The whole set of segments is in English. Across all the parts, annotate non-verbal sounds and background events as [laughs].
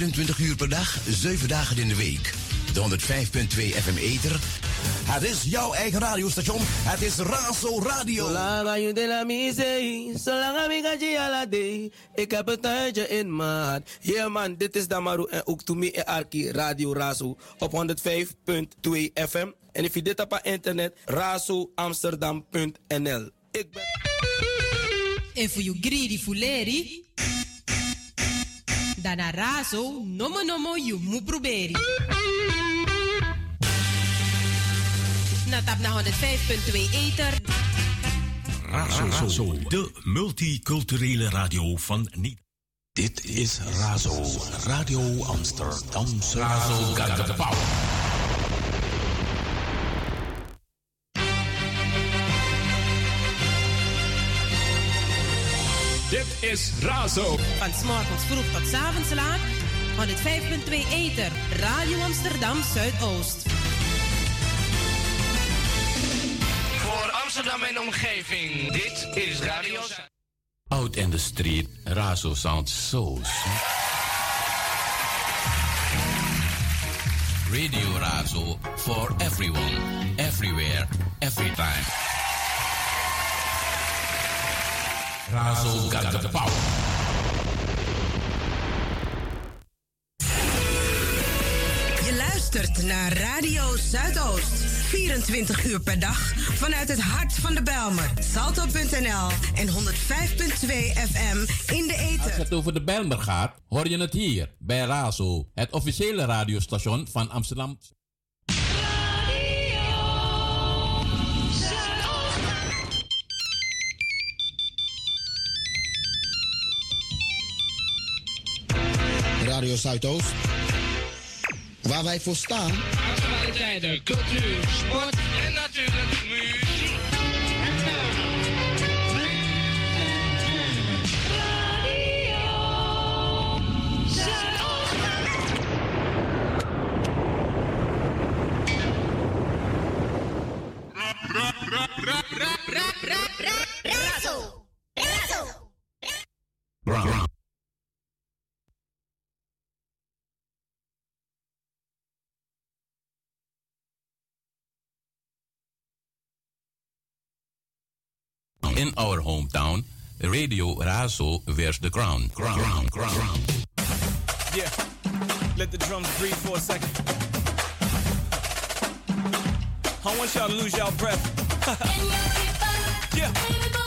24 uur per dag, 7 dagen in de week. De 105.2 FM Ether. Het is jouw eigen radiostation. Het is Raso Radio. Zolang de la mise, zolang ik Ik heb het tijdje in maat. Yeah man, dit is Damaru en ook to me en Arki Radio Raso op 105.2 FM. En if je dit op internet, razoamsterdam.nl. Ik ben... En voor je greedy fuleri, dan razo, nomo nomo, je moet proberen. Na tap naar 105.2 Ether. Razo, Razo, de multiculturele radio van Nederland. Dit is Razo, Radio Amsterdam. Razo got is Razo. Van s'morgens vroeg tot s avonds laat. 105.2 Ether. Radio Amsterdam Zuidoost. Voor Amsterdam en omgeving. Dit is Radio Out in the street. Razo sounds so sweet. Radio Razo for everyone, everywhere, every time. Razo got the power. Je luistert naar Radio Zuidoost. 24 uur per dag vanuit het hart van de Belmer. Salto.nl en 105.2 FM in de ether. Als het over de Belmer gaat, hoor je het hier bij Razo, het officiële radiostation van Amsterdam. Radio Waar wij voor staan. Actualiteiten, cultuur, en natuurlijk our hometown, Radio Razo wears the crown. Crown, crown, crown. Yeah, let the drums breathe for a second. I want y'all to lose y'all breath. [laughs] yeah.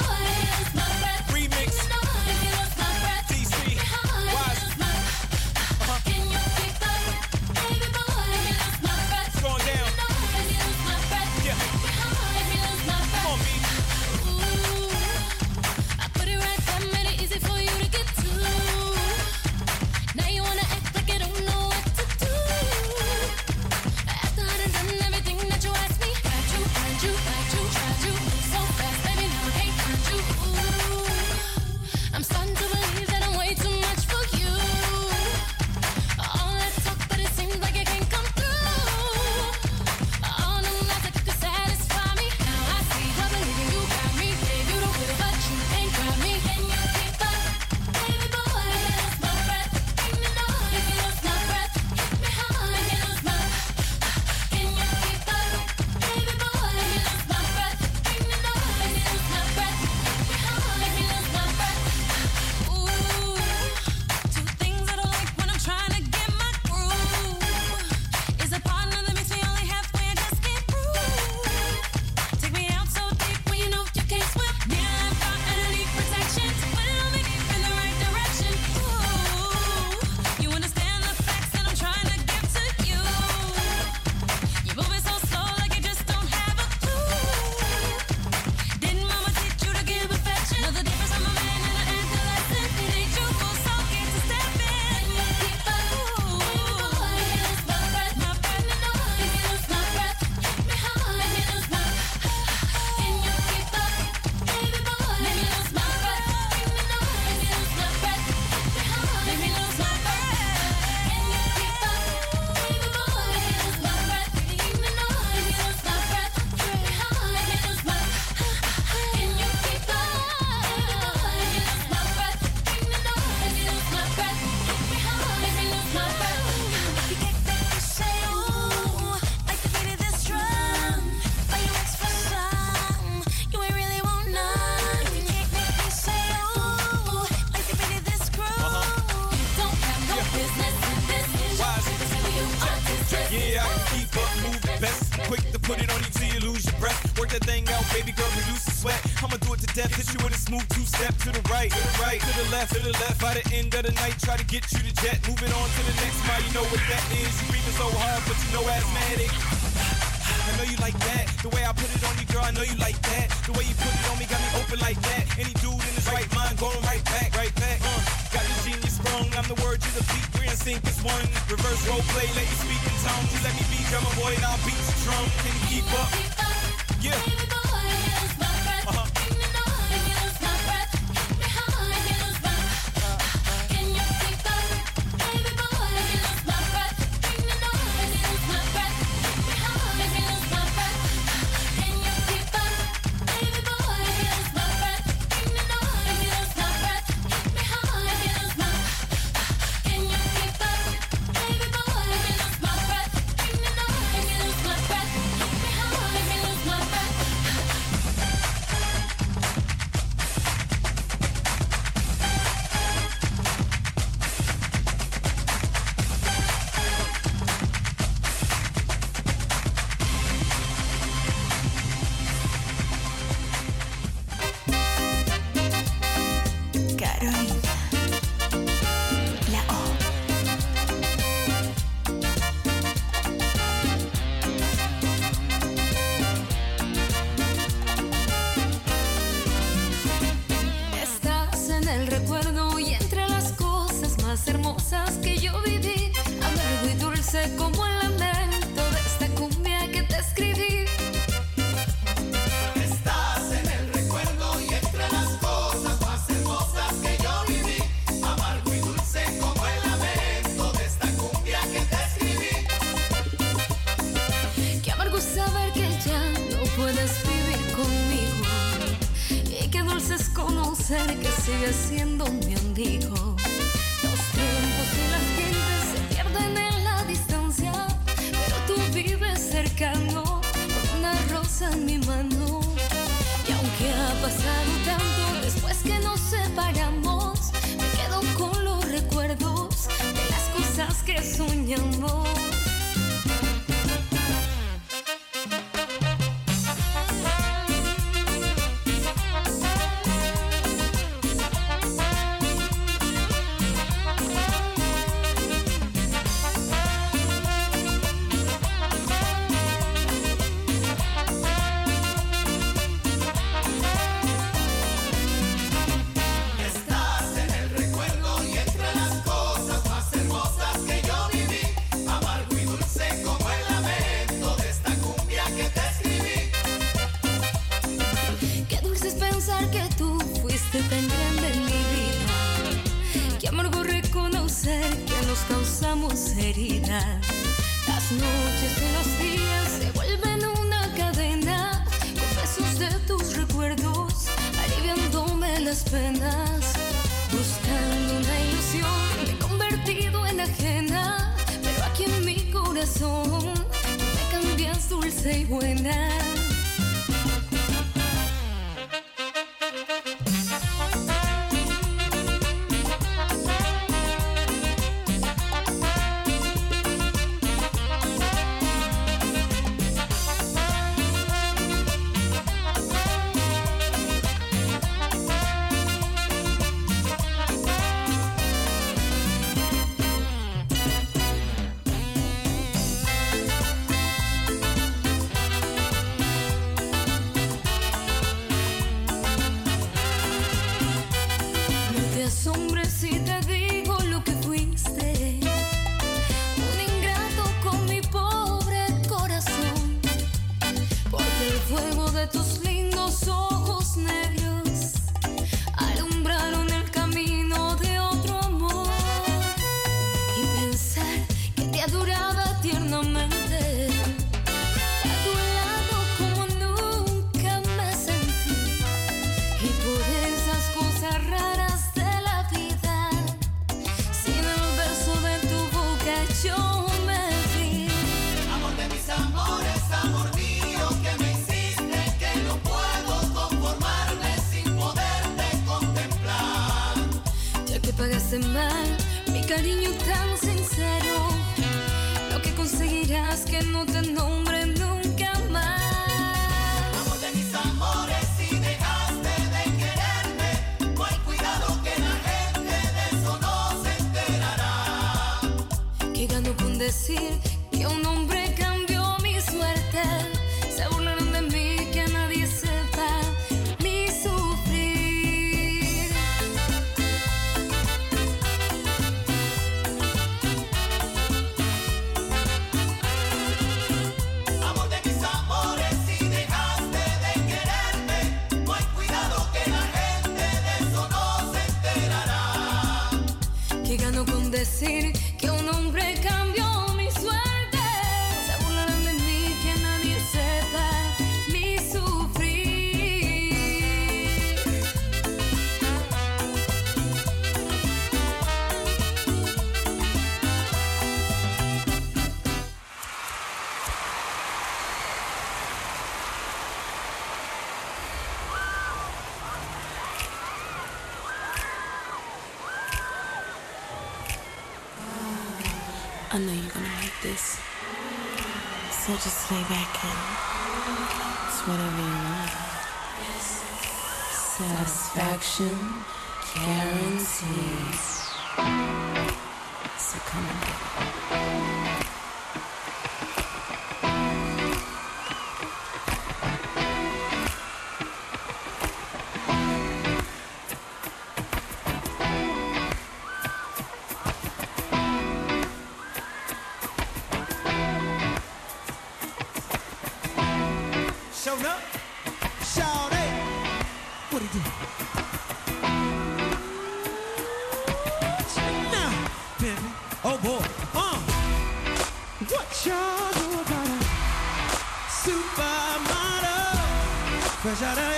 Fresh out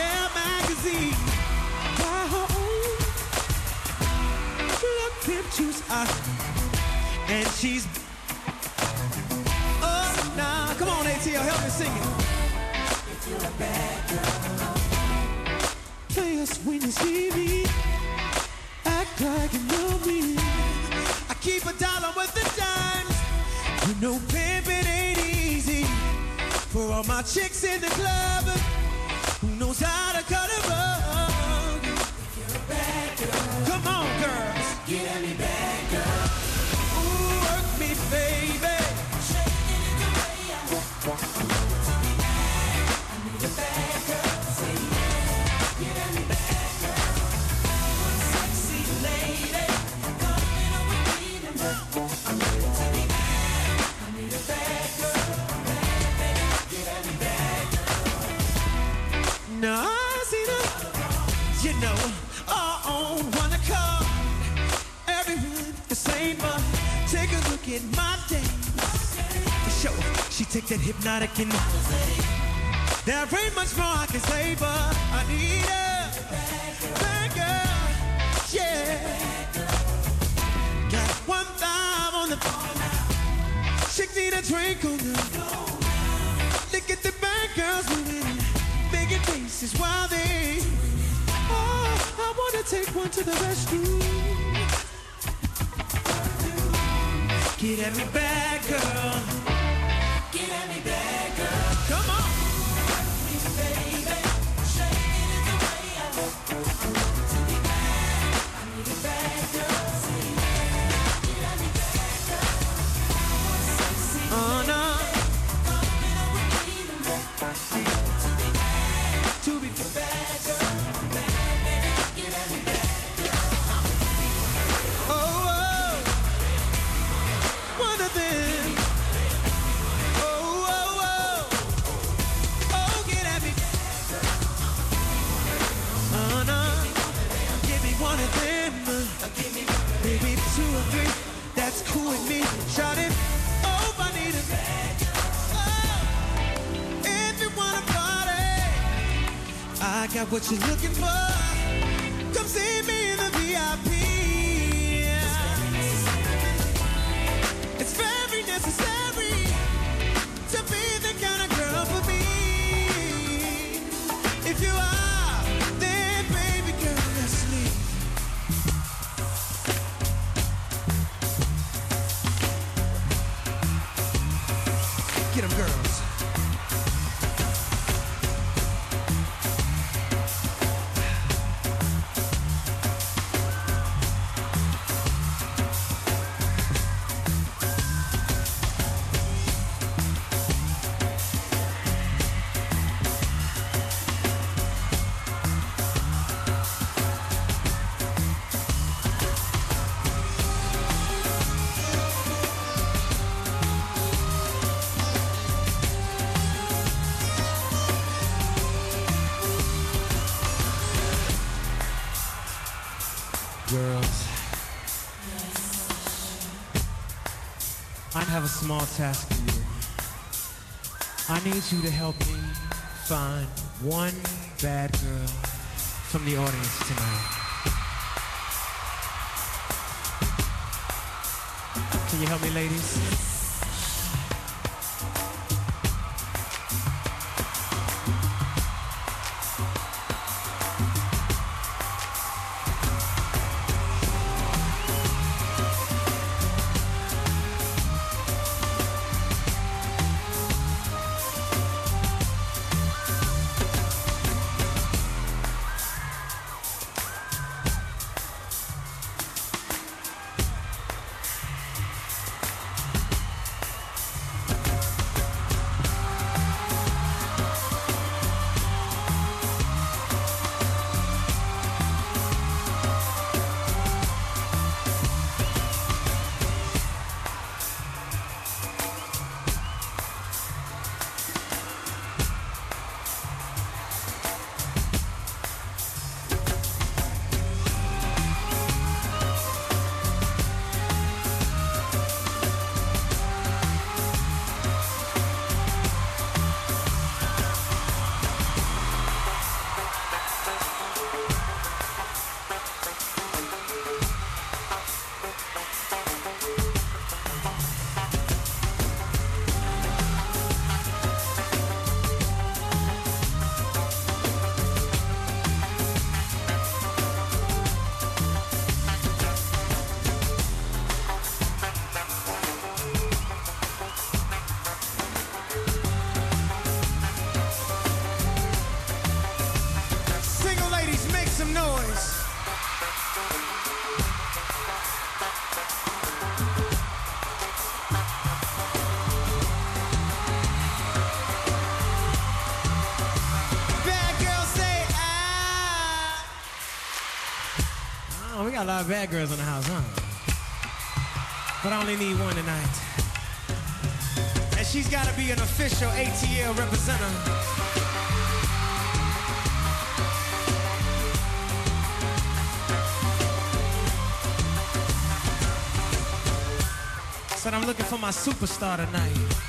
You're looking have a small task for you. I need you to help me find one bad girl from the audience tonight. Can you help me, ladies? Of bad girls in the house, huh? But I only need one tonight. And she's got to be an official ATL representative. Said I'm looking for my superstar tonight.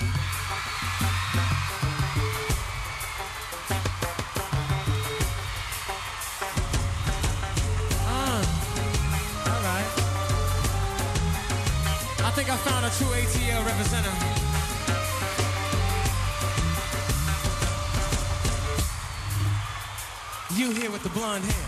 Blonde hair.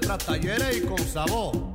De tras talleres y con sabor.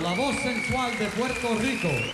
La voz sensual de Puerto Rico.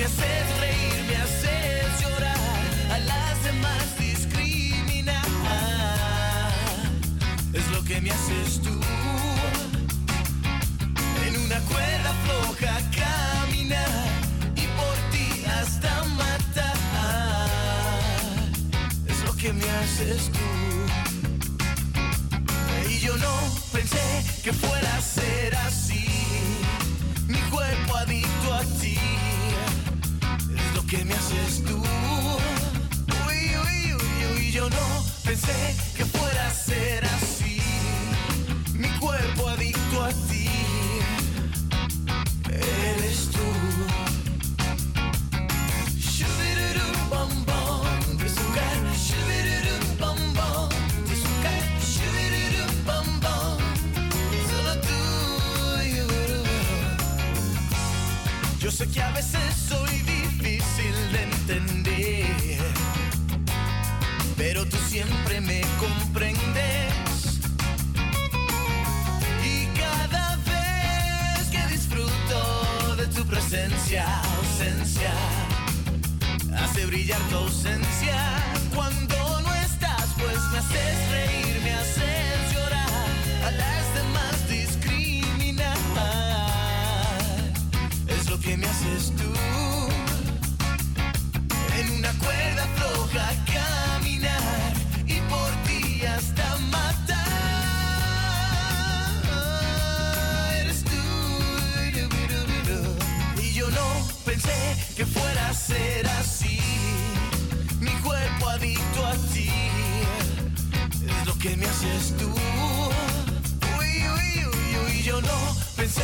Me haces reír, me haces llorar, a las demás discriminar. Es lo que me haces tú. En una cuerda floja caminar y por ti hasta matar. Es lo que me haces tú. Y yo no pensé que fuera a ser así que me haces tú. Uy, uy, uy, uy, yo no pensé que fuera a ser así. Mi cuerpo adicto a ti. Eres tú. Yo sé que a veces siempre me comprendes. Y cada vez que disfruto de tu presencia, ausencia, hace brillar tu ausencia. Cuando no estás, pues me haces reír, me haces llorar, a las demás discriminar. Es lo que me haces tú. que me haces tú. Uy, uy, uy, uy, yo no pensé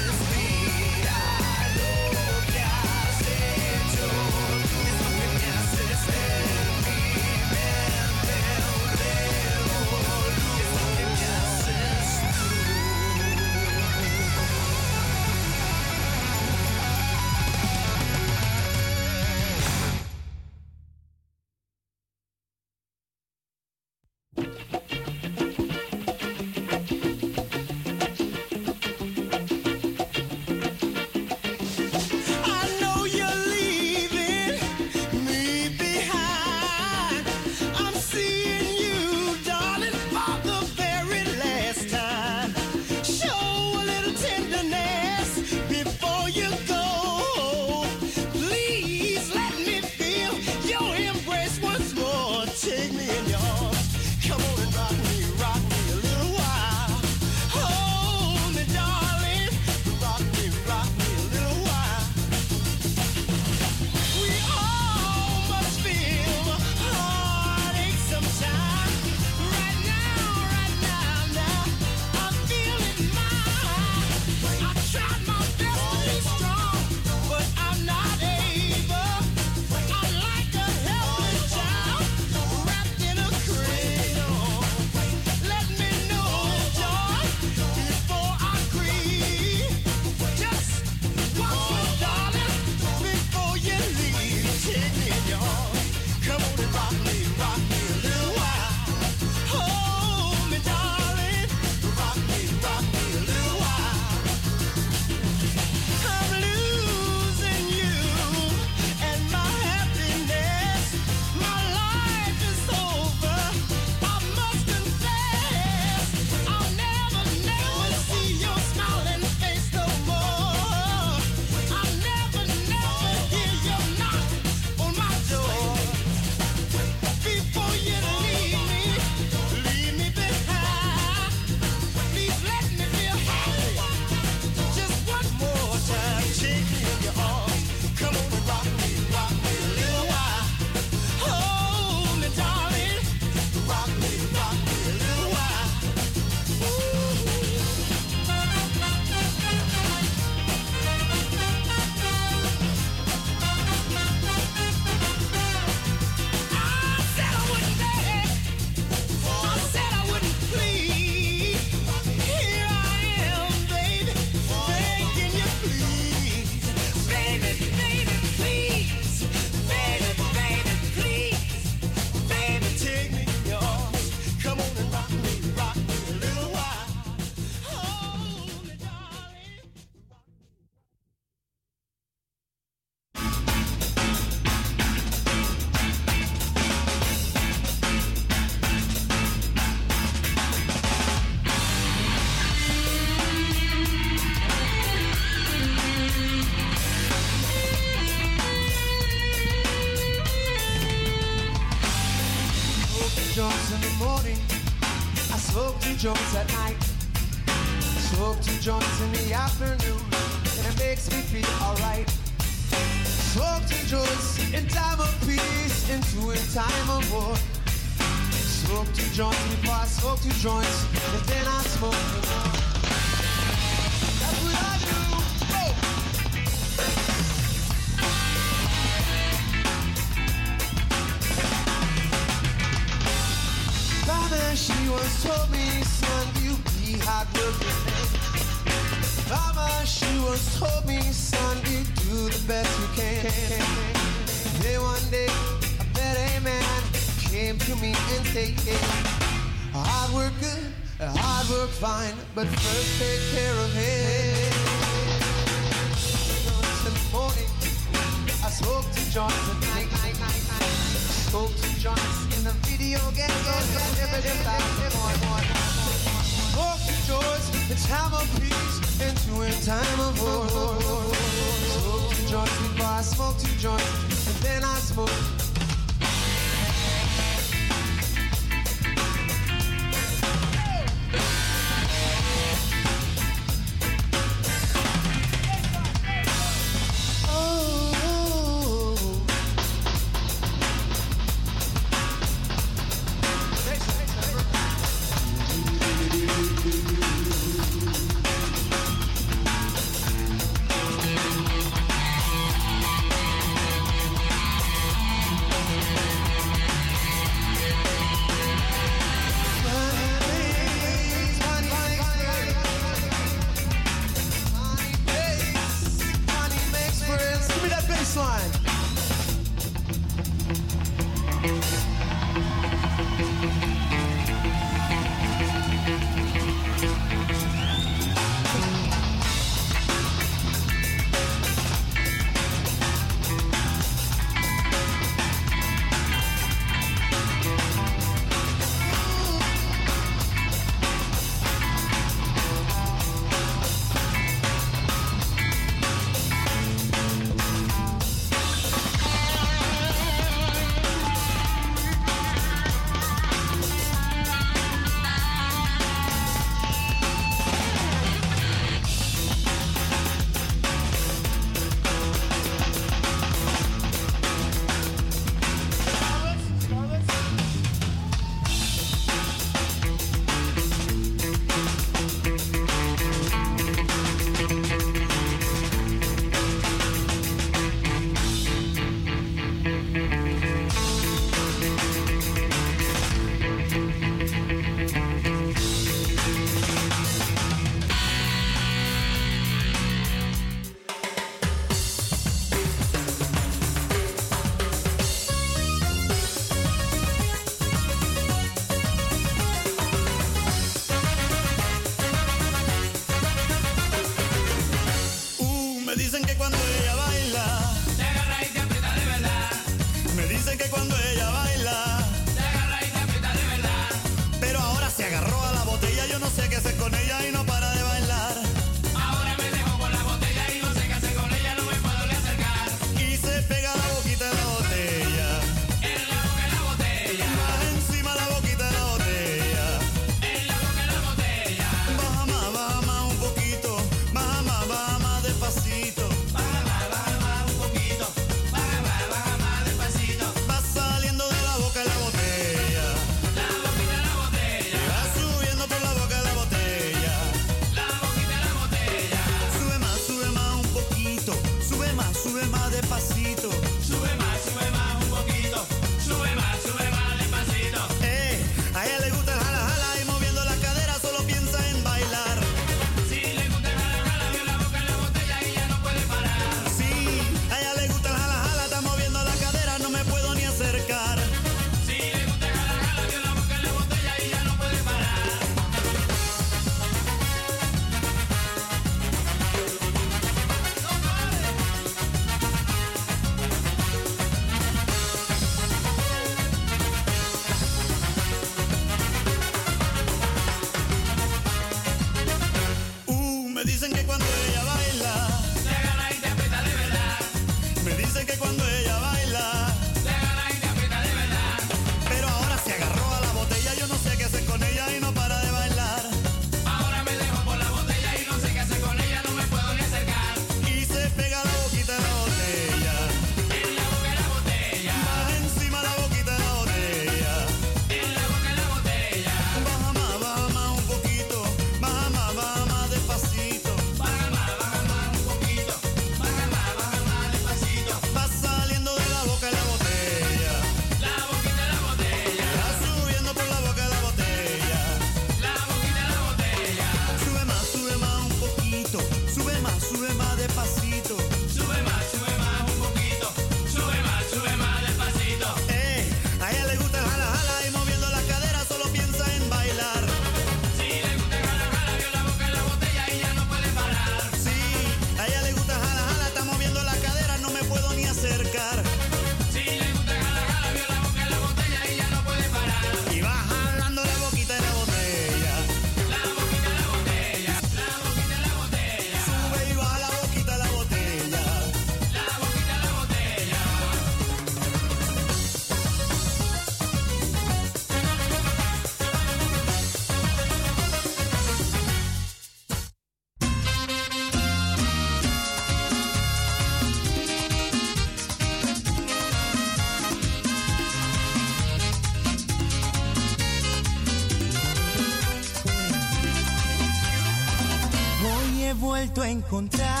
encontrar.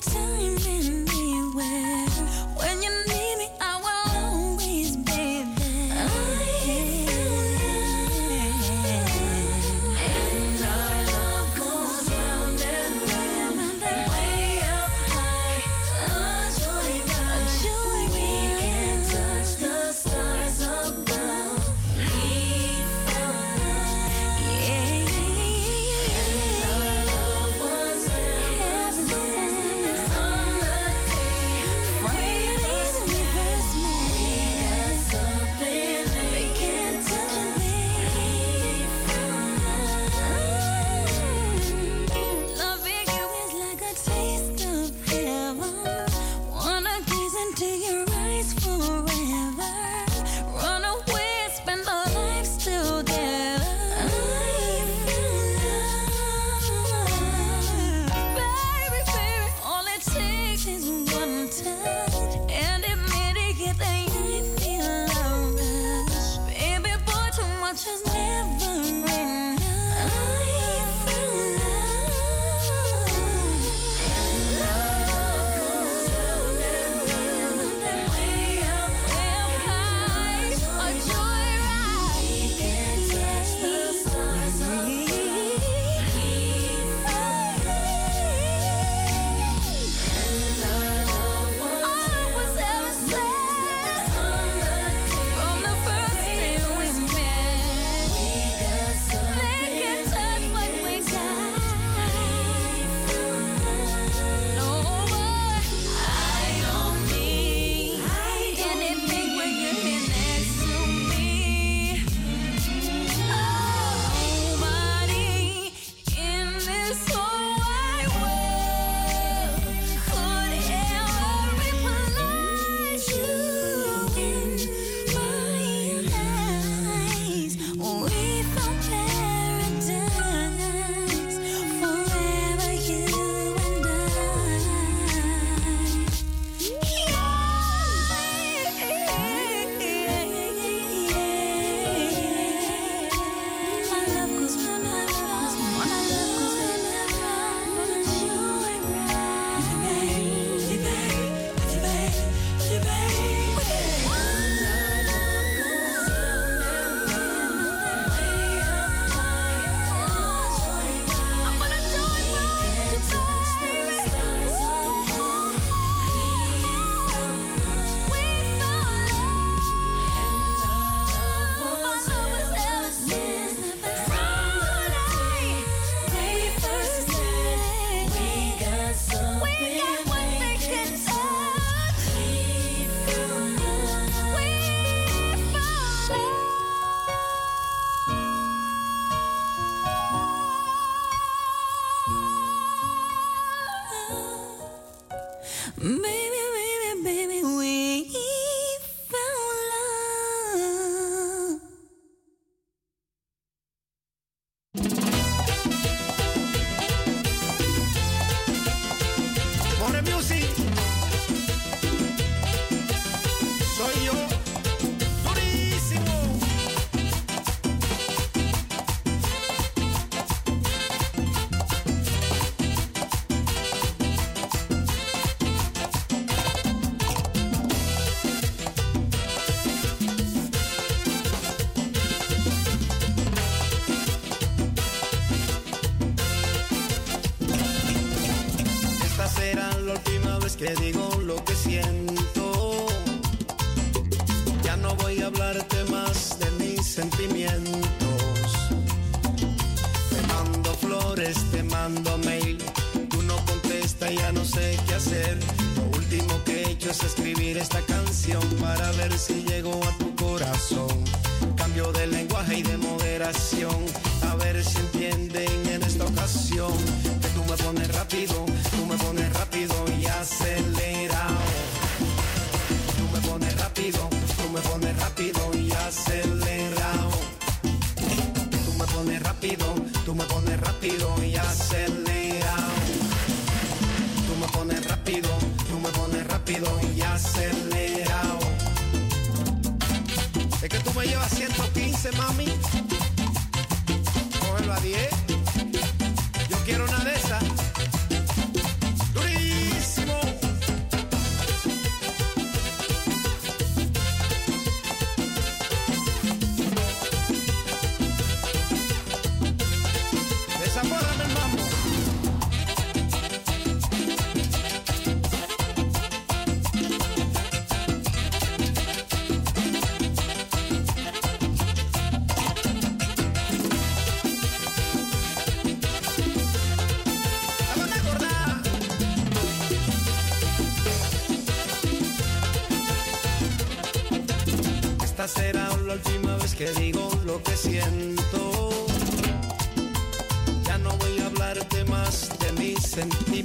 pretend que digo lo que siento. Ya no voy a hablarte más de mi sentir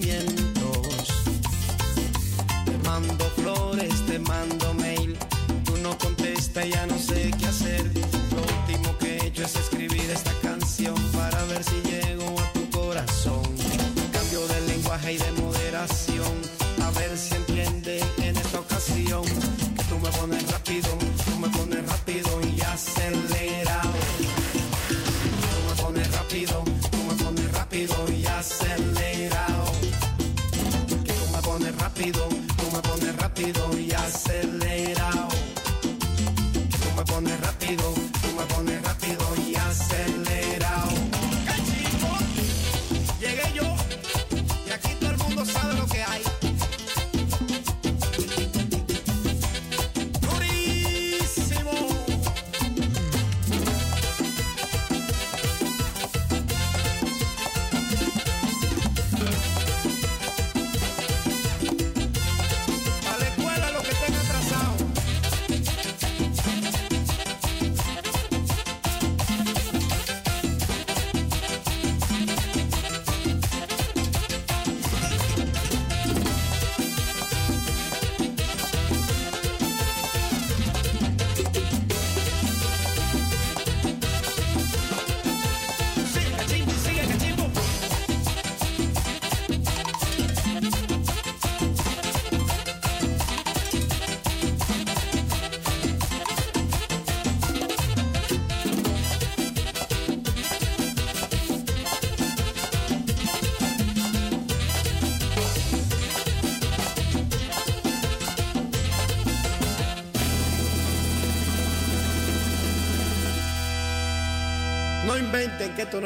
acelerado. Que tú me pones rápido, tú me pones rápido y acelerado. Que tú me pones rápido.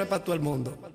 fatto al mondo.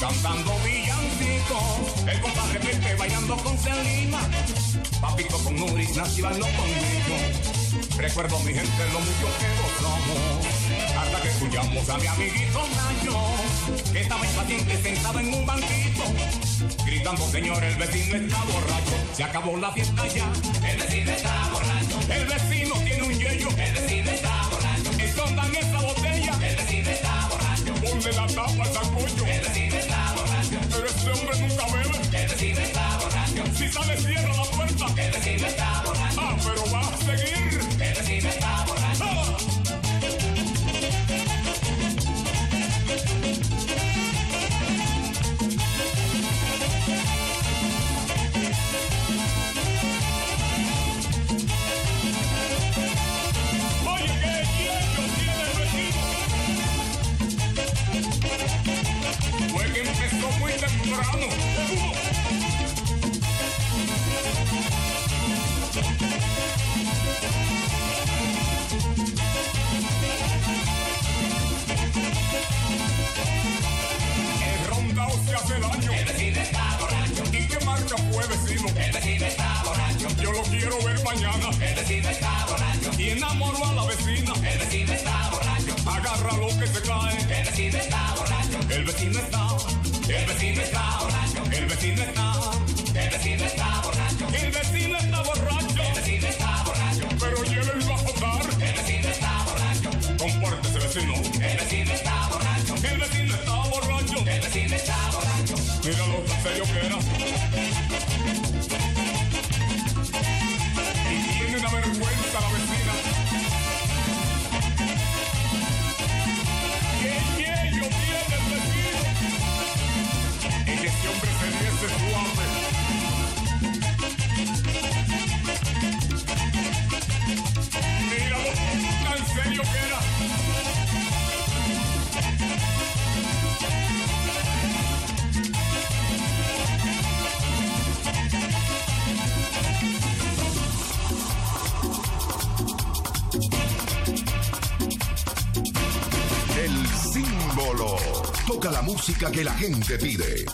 cantando villancicos. El compadre Pepe bailando con Selima. Papito con Nuris, Nancy bailó conmigo. Recuerdo mi gente lo mucho que gozamos. Hasta que escuchamos a mi amiguito Nacho. Que estaba impaciente sentado en un banquito. Gritando, señor, el vecino está borracho. Se acabó la fiesta ya. El vecino está borracho. El vecino camisa de cierre. que la gente pide.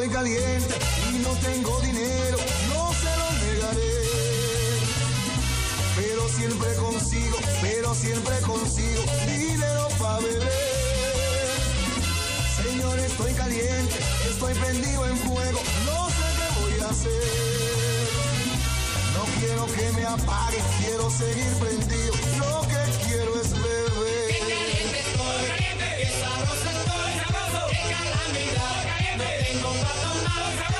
estoy caliente y no tengo dinero, no se lo negaré. Pero siempre consigo, pero siempre consigo dinero para beber. Señor, estoy caliente, estoy prendido en fuego, no sé qué voy a hacer. No quiero que me apague, quiero seguir prendido, lo que quiero es beber. Qué caliente estoy, qué sabroso estoy, qué calamidad.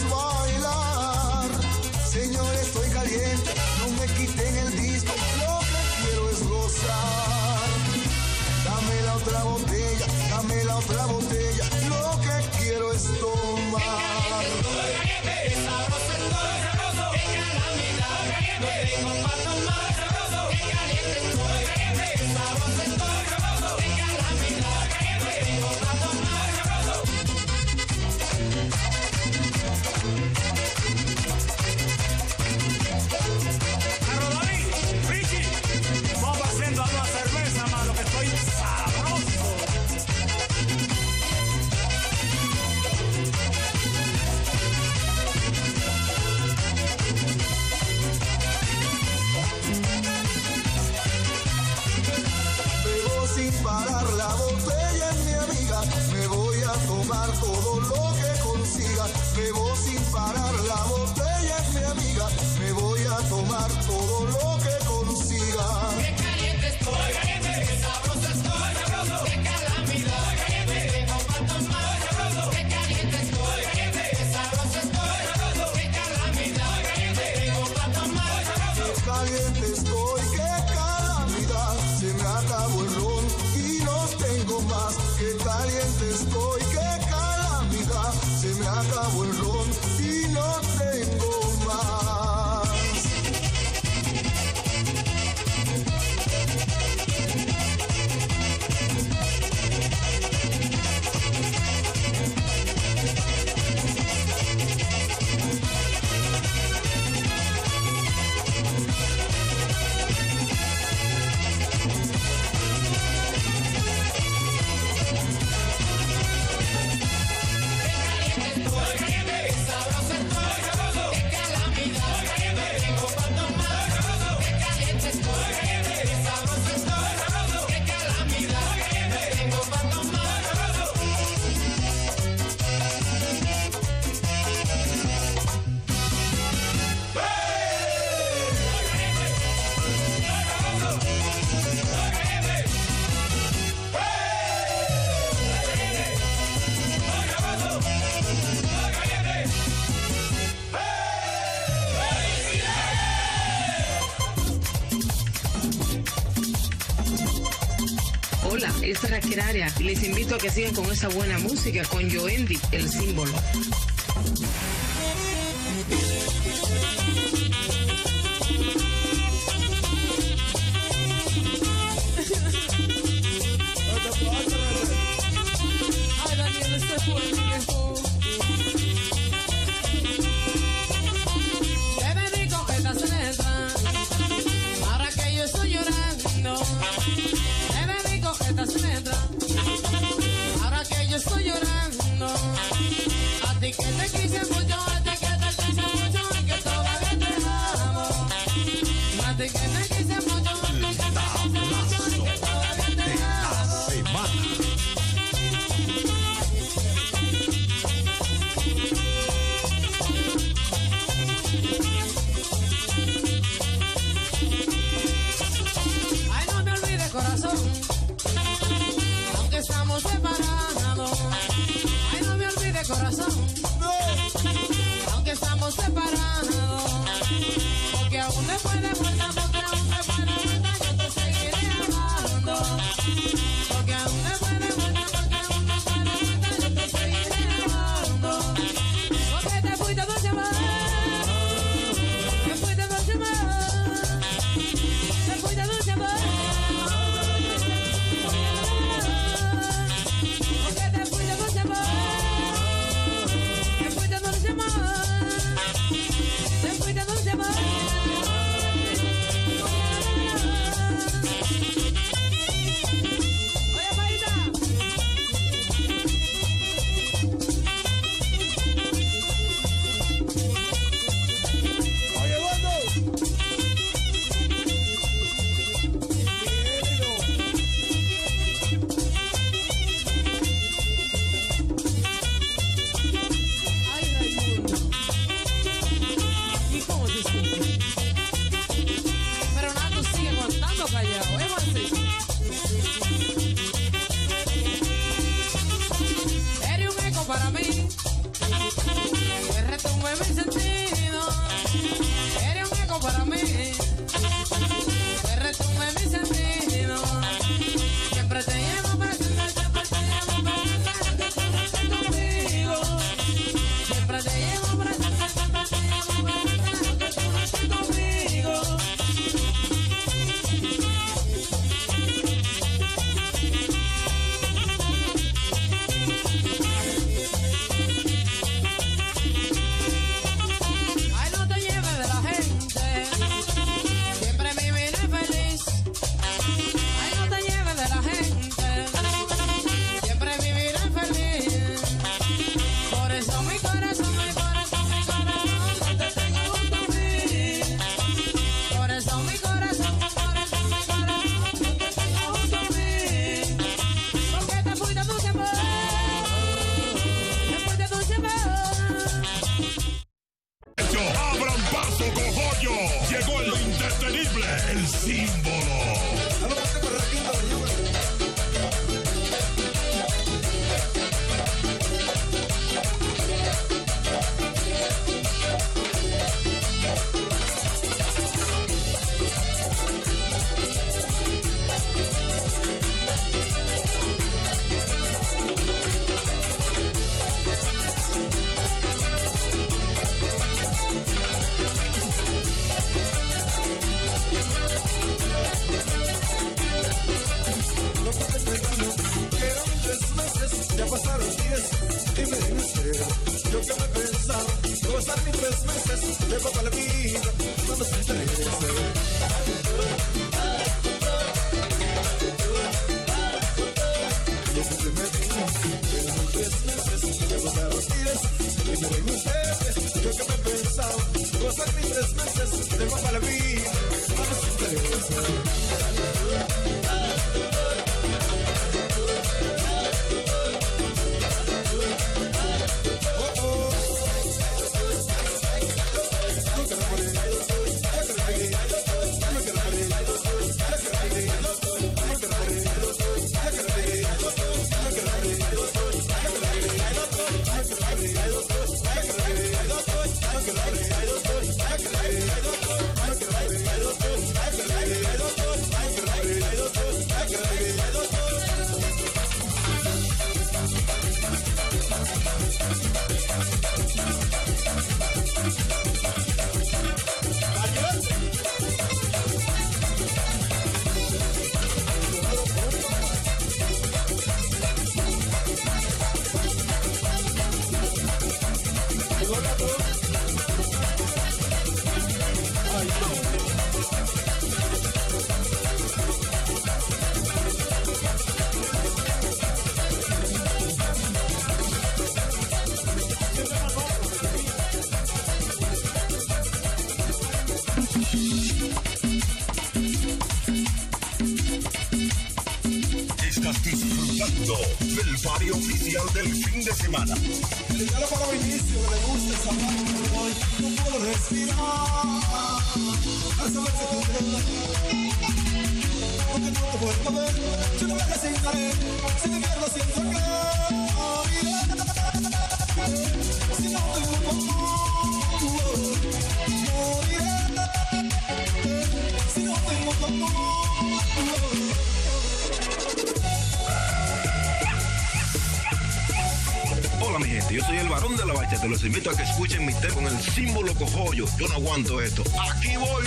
bailar. Señor, estoy caliente, no me quiten el disco, lo que quiero es gozar. Dame la otra botella, dame la otra botella, lo que quiero es tomar. No tengo más, más sabroso, que caliente, sabroso, con esa buena música, con Joendi, el símbolo. suelta, ponte la boca. Hola mi gente, yo soy el varón de la bachata. Los invito a que escuchen mi tema con el símbolo cojollo. Yo no aguanto esto. Aquí voy.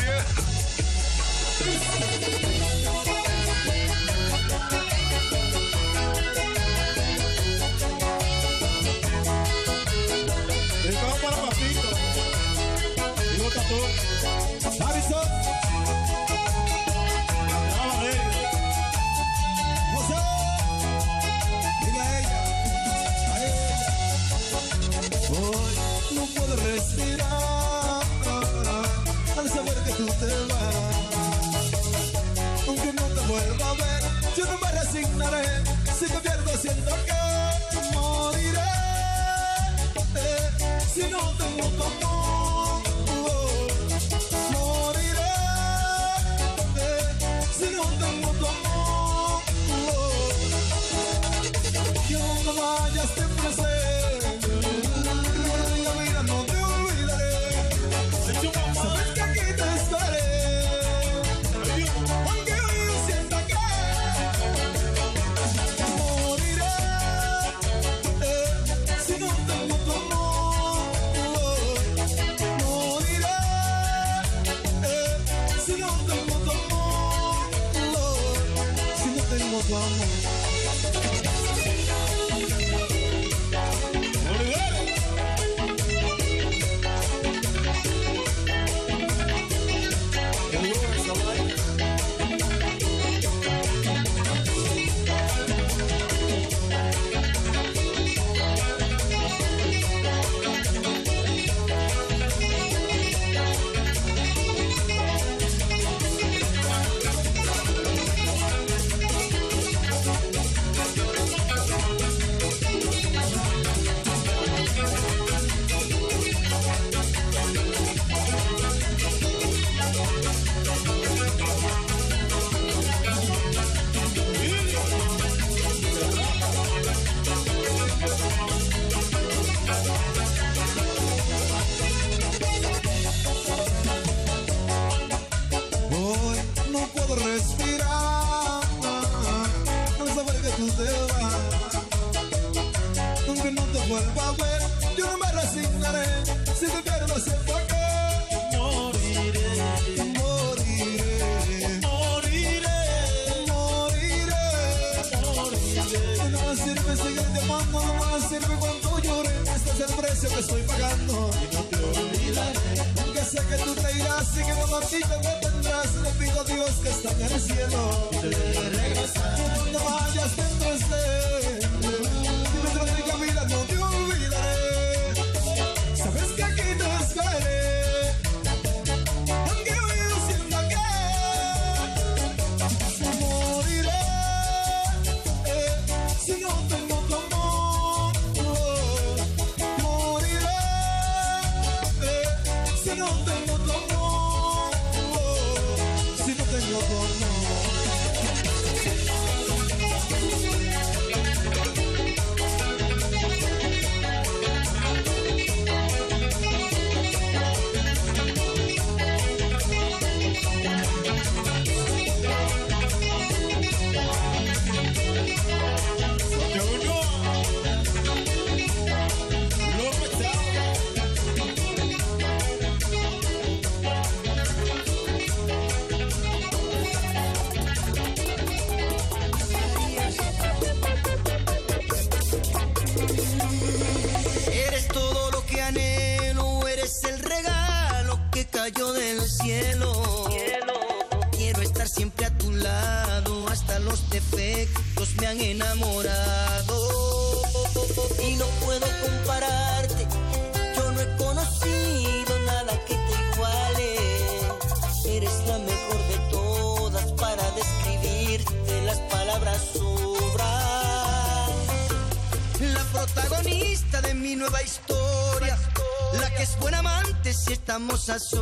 cosas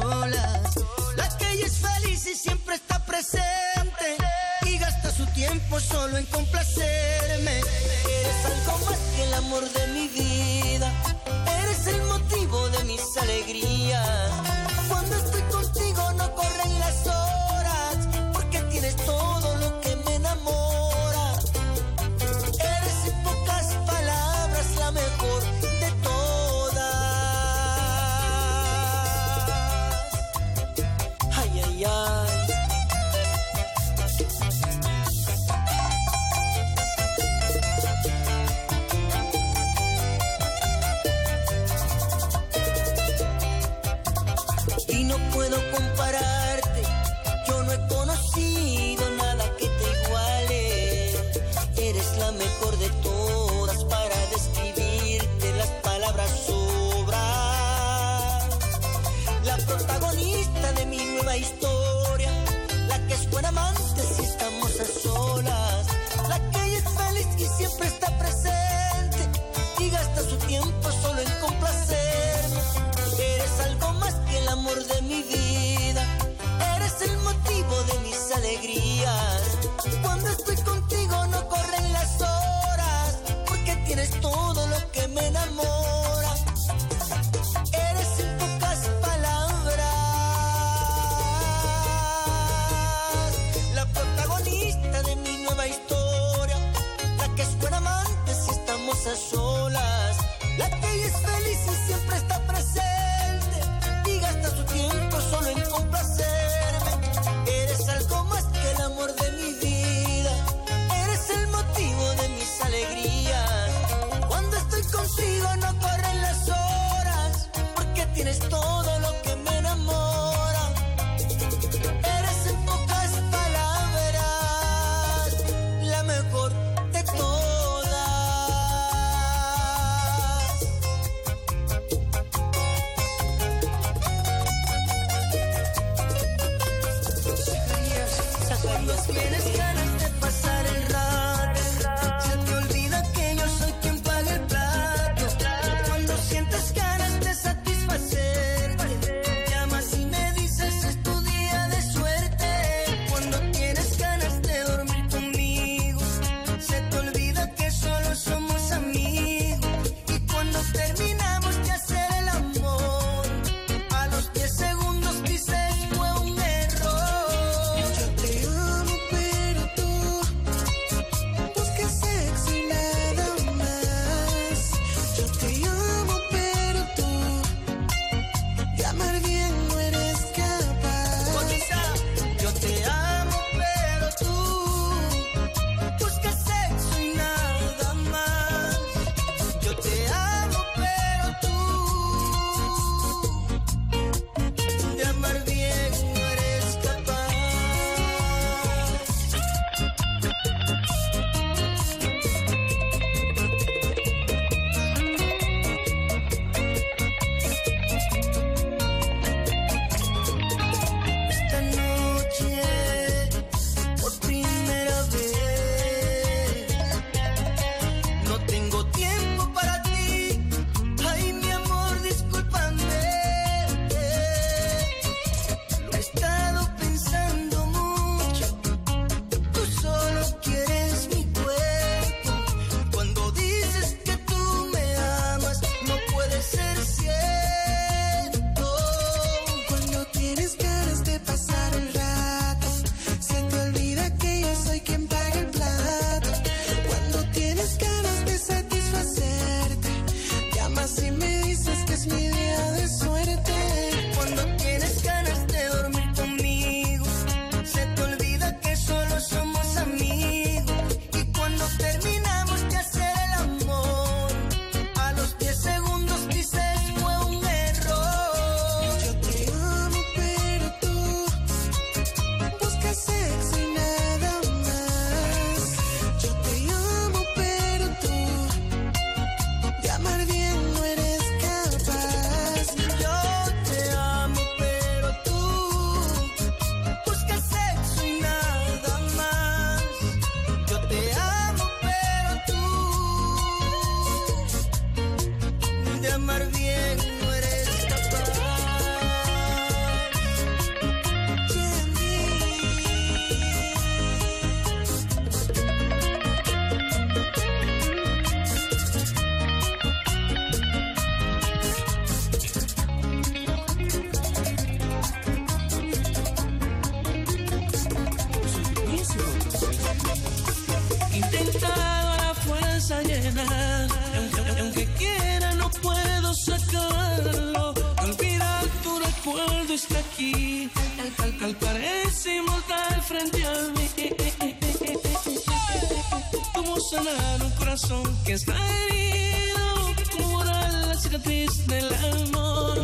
que está herido, cura la cicatriz del amor.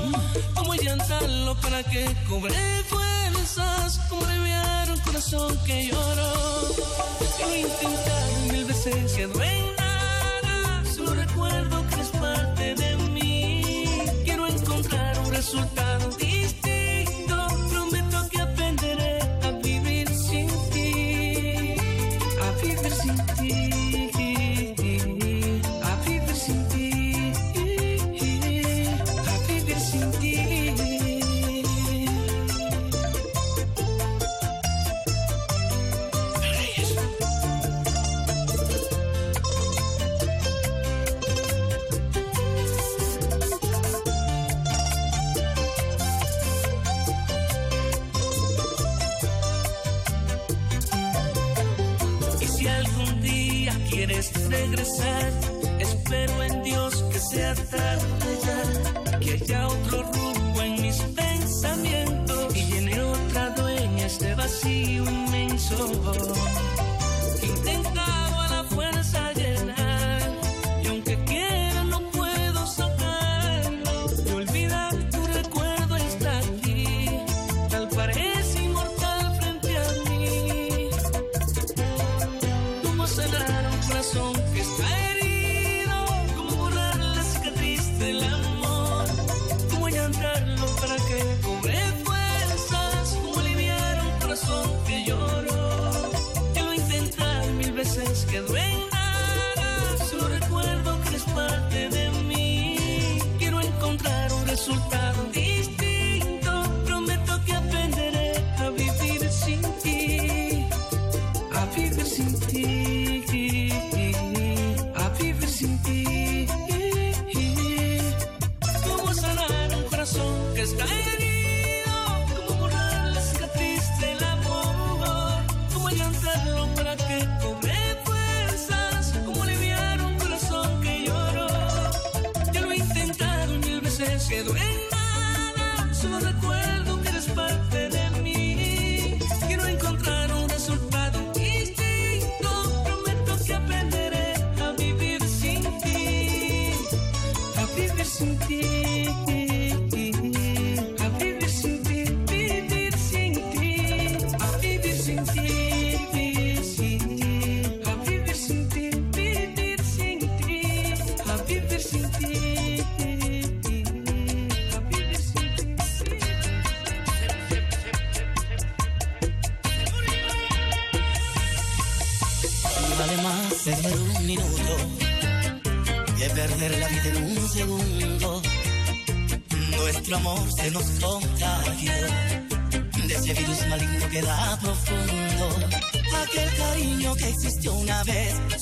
Como llantarlo para que cubre fuerzas, como aliviar un corazón que lloró. Lo intentar mil veces, que duele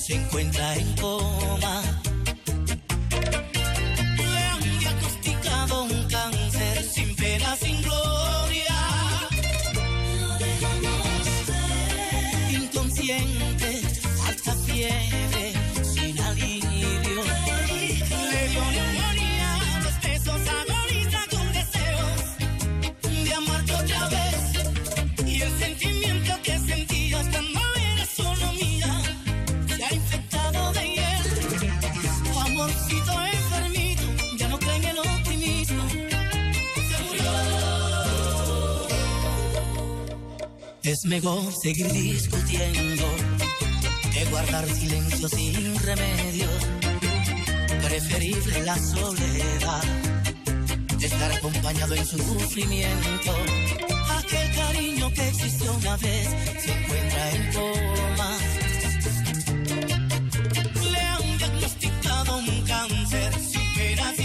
se encuentra en coma. Le han diagnosticado un cáncer sin pena, sin gloria. No Inconsciente, alta fiebre. mejor seguir discutiendo que guardar silencio sin remedio. Preferible la soledad de estar acompañado en su sufrimiento. Aquel cariño que existió una vez se encuentra en coma. Le han diagnosticado un cáncer sin penas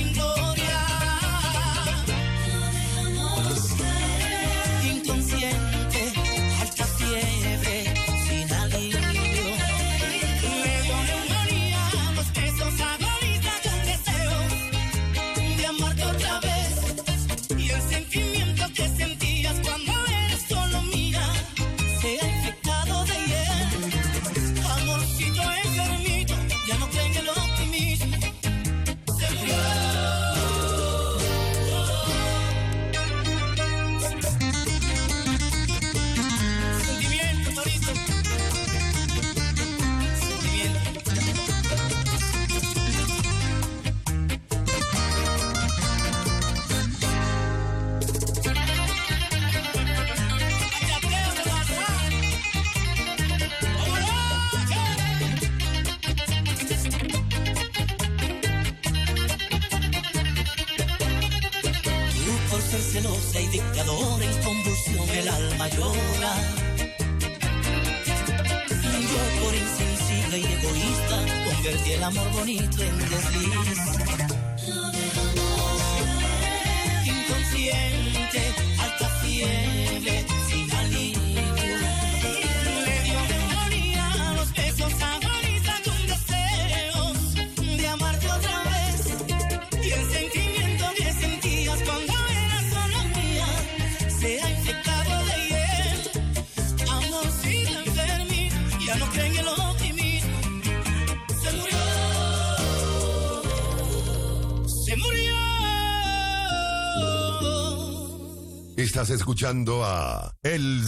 escuchando a El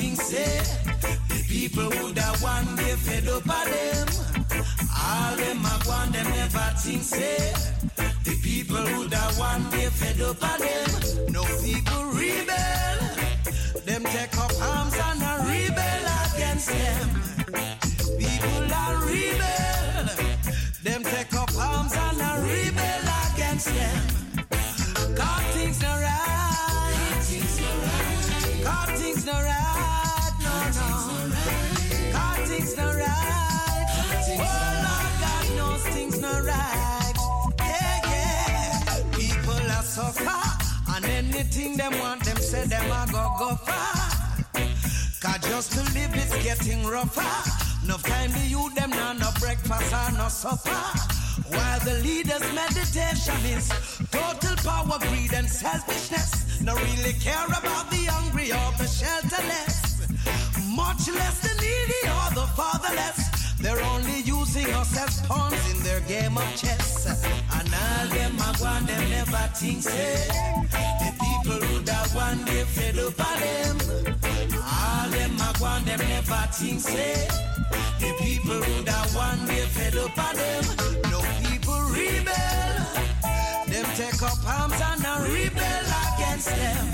think say the people who have one day fed up of them. All them a one, them never think say Much less the needy or the fatherless. They're only using us as pawns in their game of chess. And all them a one them never think say the people who that one day fed up of them. All them a one them never think say the people who that one day fed up of them. No people rebel. Them take up arms and a rebel against them.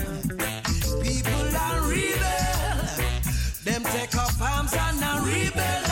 People are rebel. Them take up arms and a rebel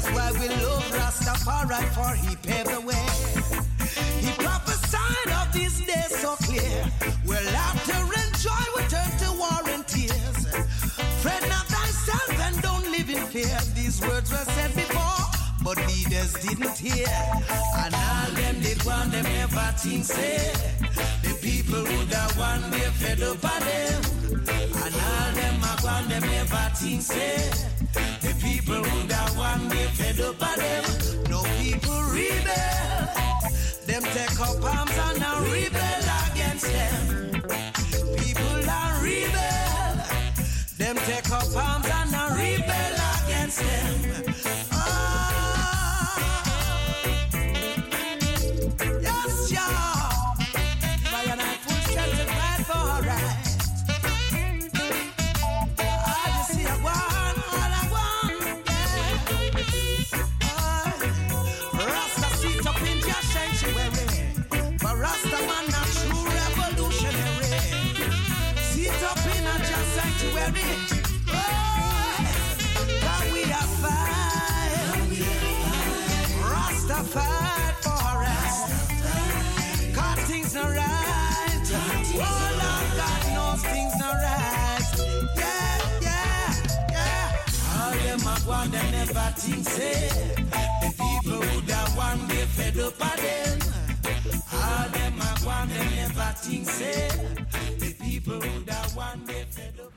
That's why we love Rastafari, for he paved the way. He prophesied of these days so clear. Where laughter and joy will turn to war and tears. Not thyself and don't live in fear. These words were said before, but leaders didn't hear. And all them did one, them never think say. The people would have one day fed up on them. And all them a one, them never think say. The people would have one day fed up on them. No people rebel. Take up arms and a rebel against them. People are rebel. Them take up arms up of them. All them go and them never think say the people who that one day fed up.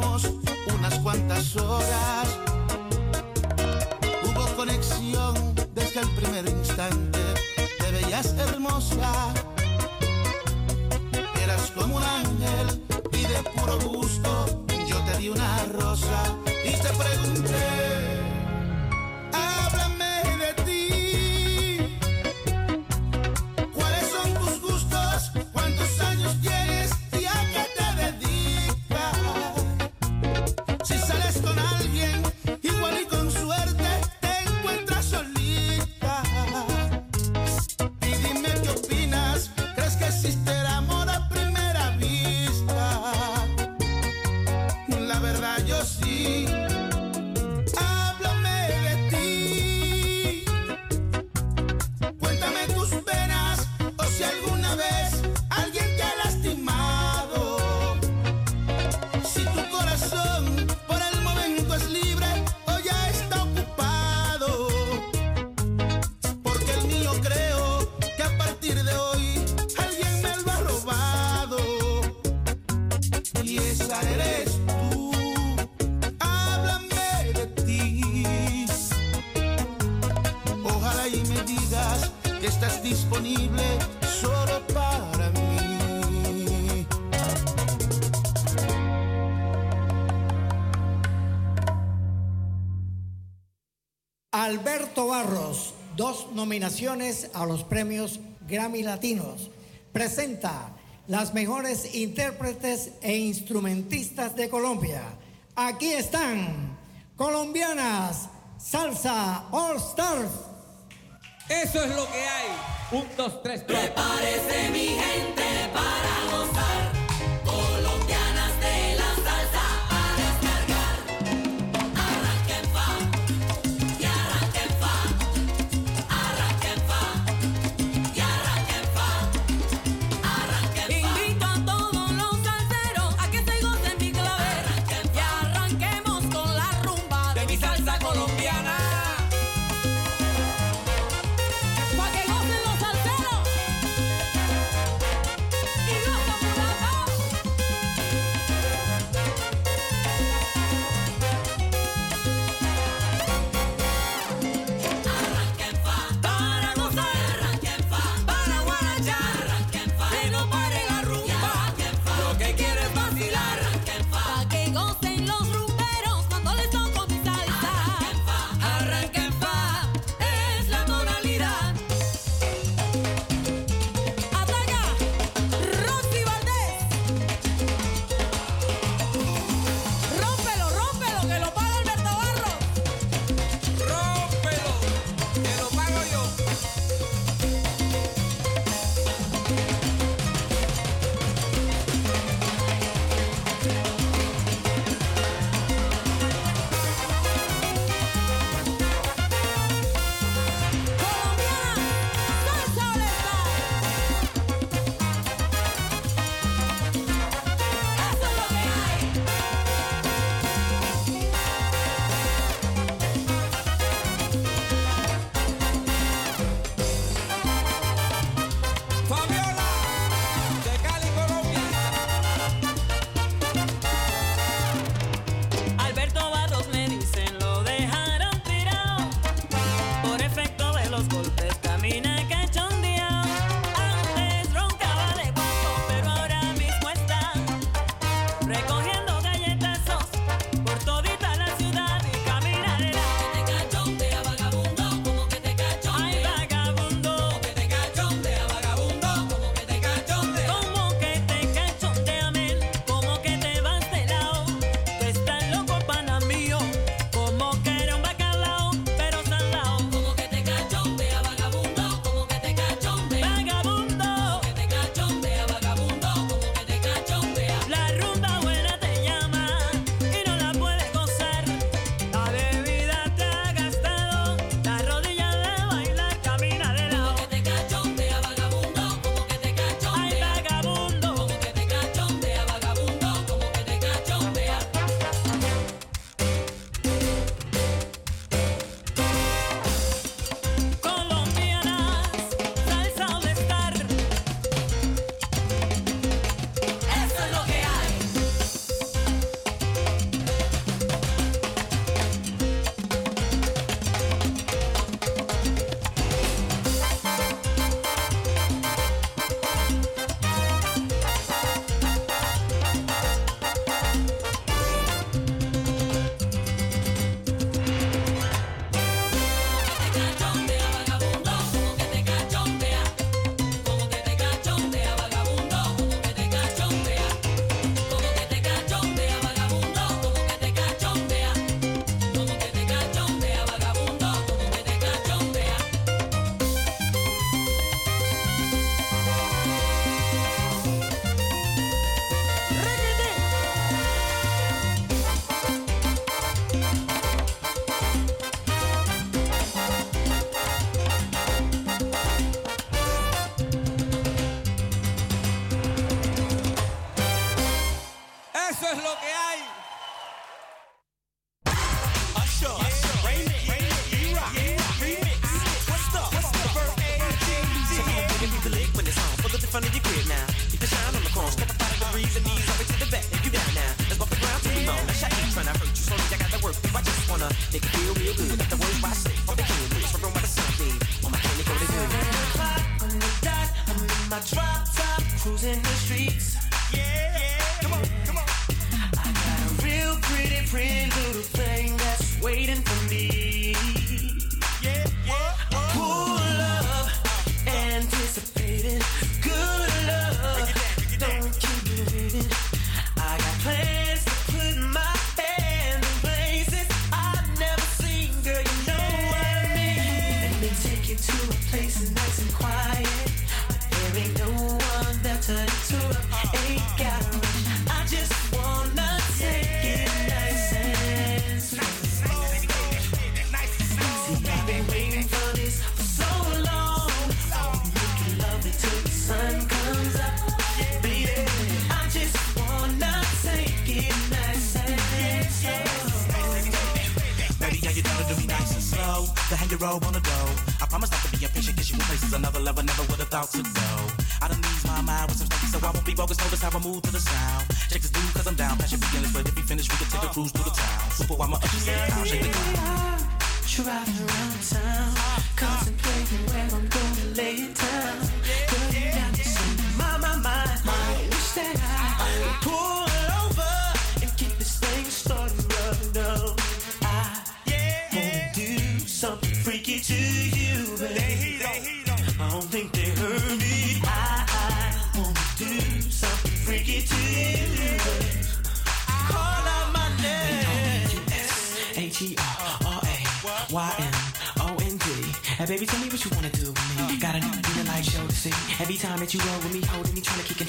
estamos. nominaciones a los premios Grammy Latinos. Presenta las mejores intérpretes e instrumentistas de Colombia. Aquí están, colombianas, salsa All Stars. Eso es lo que hay. Un, dos, tres, cuatro. Prepárese, mi gente.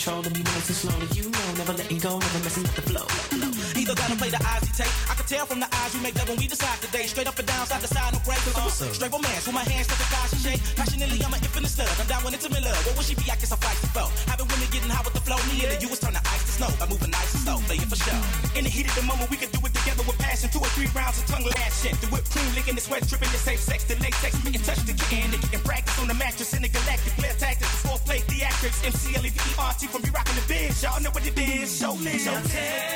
control of me nice and slow, You know, never letting go, never messing up the flow. Either gotta play the eyes you take. I can tell from the eyes you make that when we decide today. Straight up and down, side to side, no break. Cause awesome. straight romance with my hands to the guy she shake. Passionately, I'm an infinite slug. I'm down when it's a miller. What would she be? I guess I'm feisty foe. Having women getting high with the flow. Me and the you was turn the ice to snow. I'm moving nice and slow, it for sure. In the heat of the moment, we can do it together with passion. Two or three rounds of tongue lashing. The whip clean, licking the sweat, dripping the safe sex. I'm tell.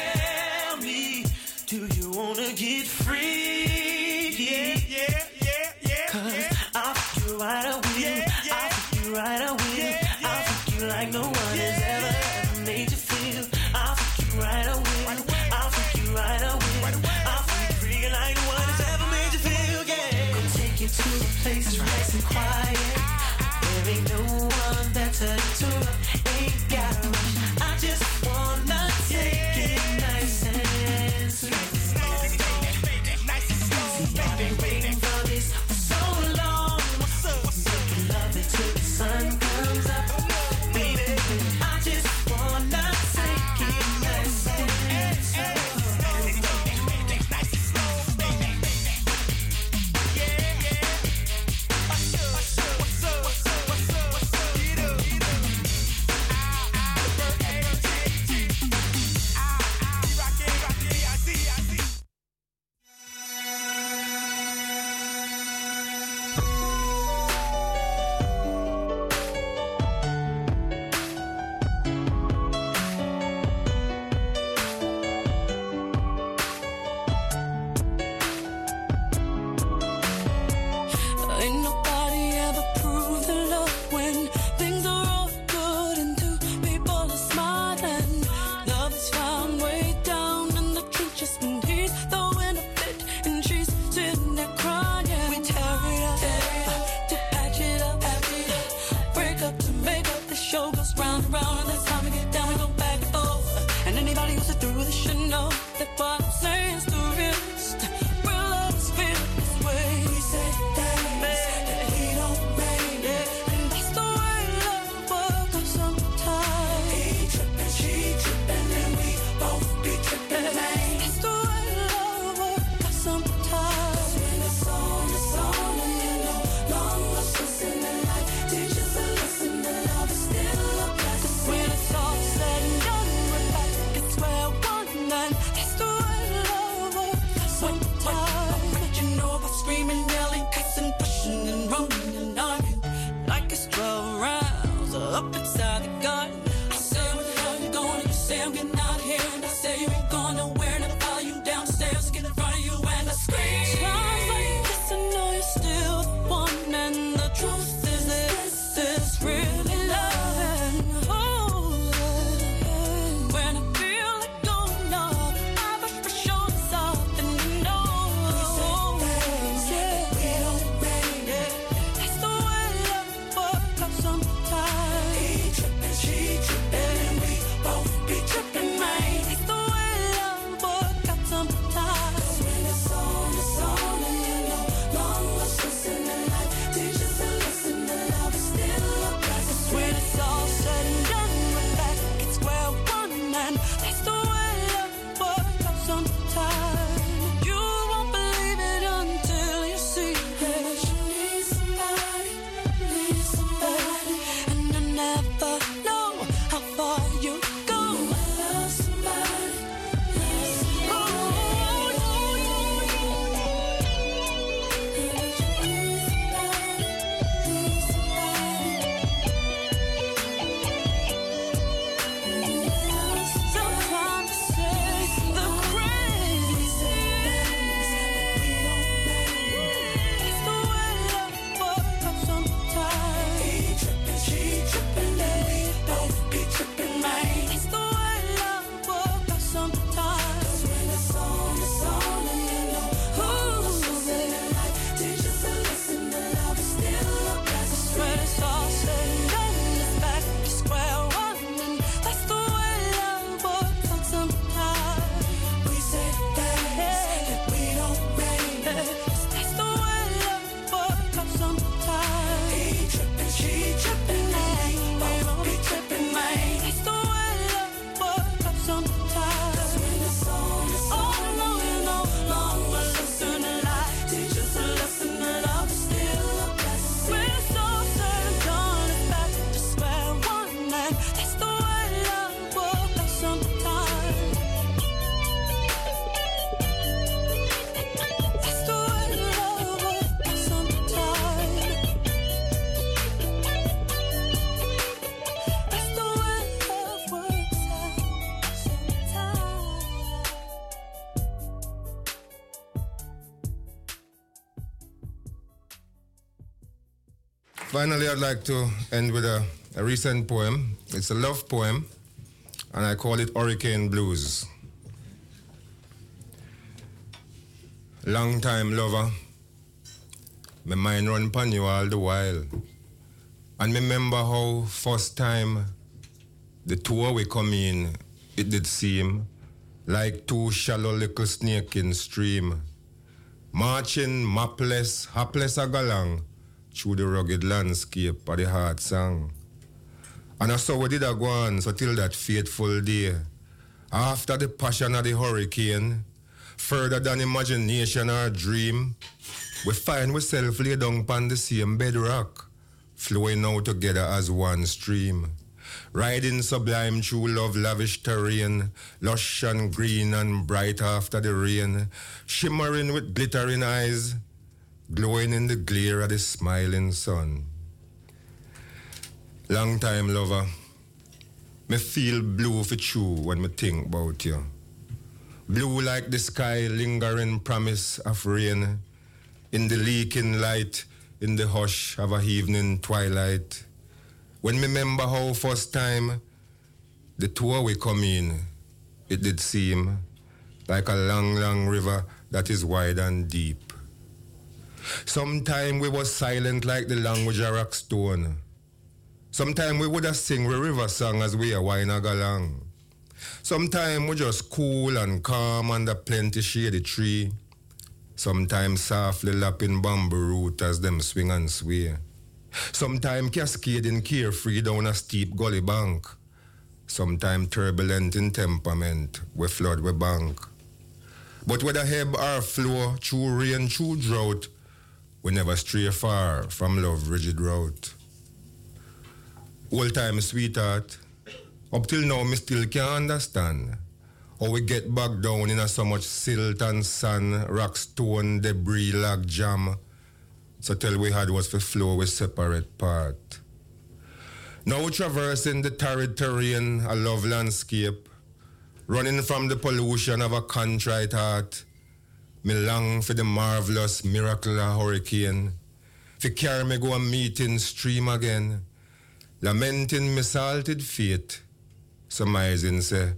Finally, I'd like to end with a, a recent poem. It's a love poem, and I call it Hurricane Blues. Long time lover, my mind run you all the while. And me remember how first time the tour we come in, it did seem like two shallow little snake in stream, marching mapless, hapless a galang through the rugged landscape of the heart song. And I saw we did a go on so till that fateful day. After the passion of the hurricane, further than imagination or dream, we find ourselves lay down upon the same bedrock, flowing out together as one stream. Riding sublime through love lavish terrain, lush and green and bright after the rain, shimmering with glittering eyes, glowing in the glare of the smiling sun. Long time lover, me feel blue for you when me think about you. Blue like the sky, lingering promise of rain, in the leaking light, in the hush of a evening twilight. When me remember how first time the tour we come in, it did seem like a long, long river that is wide and deep. Sometime we was silent like the language of rock stone. Sometime we would have sing we river song as we a wine along. Sometime we just cool and calm under plenty shady tree. Sometimes softly lapping bamboo root as them swing and sway. Sometime cascading carefree down a steep gully bank. Sometime turbulent in temperament, we flood we bank. But whether ebb or flow, through rain, through drought, we never stray far from love rigid route. Old time sweetheart, up till now me still can't understand how we get back down in a so much silt and sand, rock stone, debris, log jam. So tell we had was for flow we separate part. Now we're traversing the torrid terrain, a love landscape, running from the pollution of a contrite heart. Me long for the marvelous miracle of hurricane. For carry me go a meeting stream again. Lamenting me salted fate. Surmising say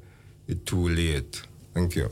it too late. Thank you.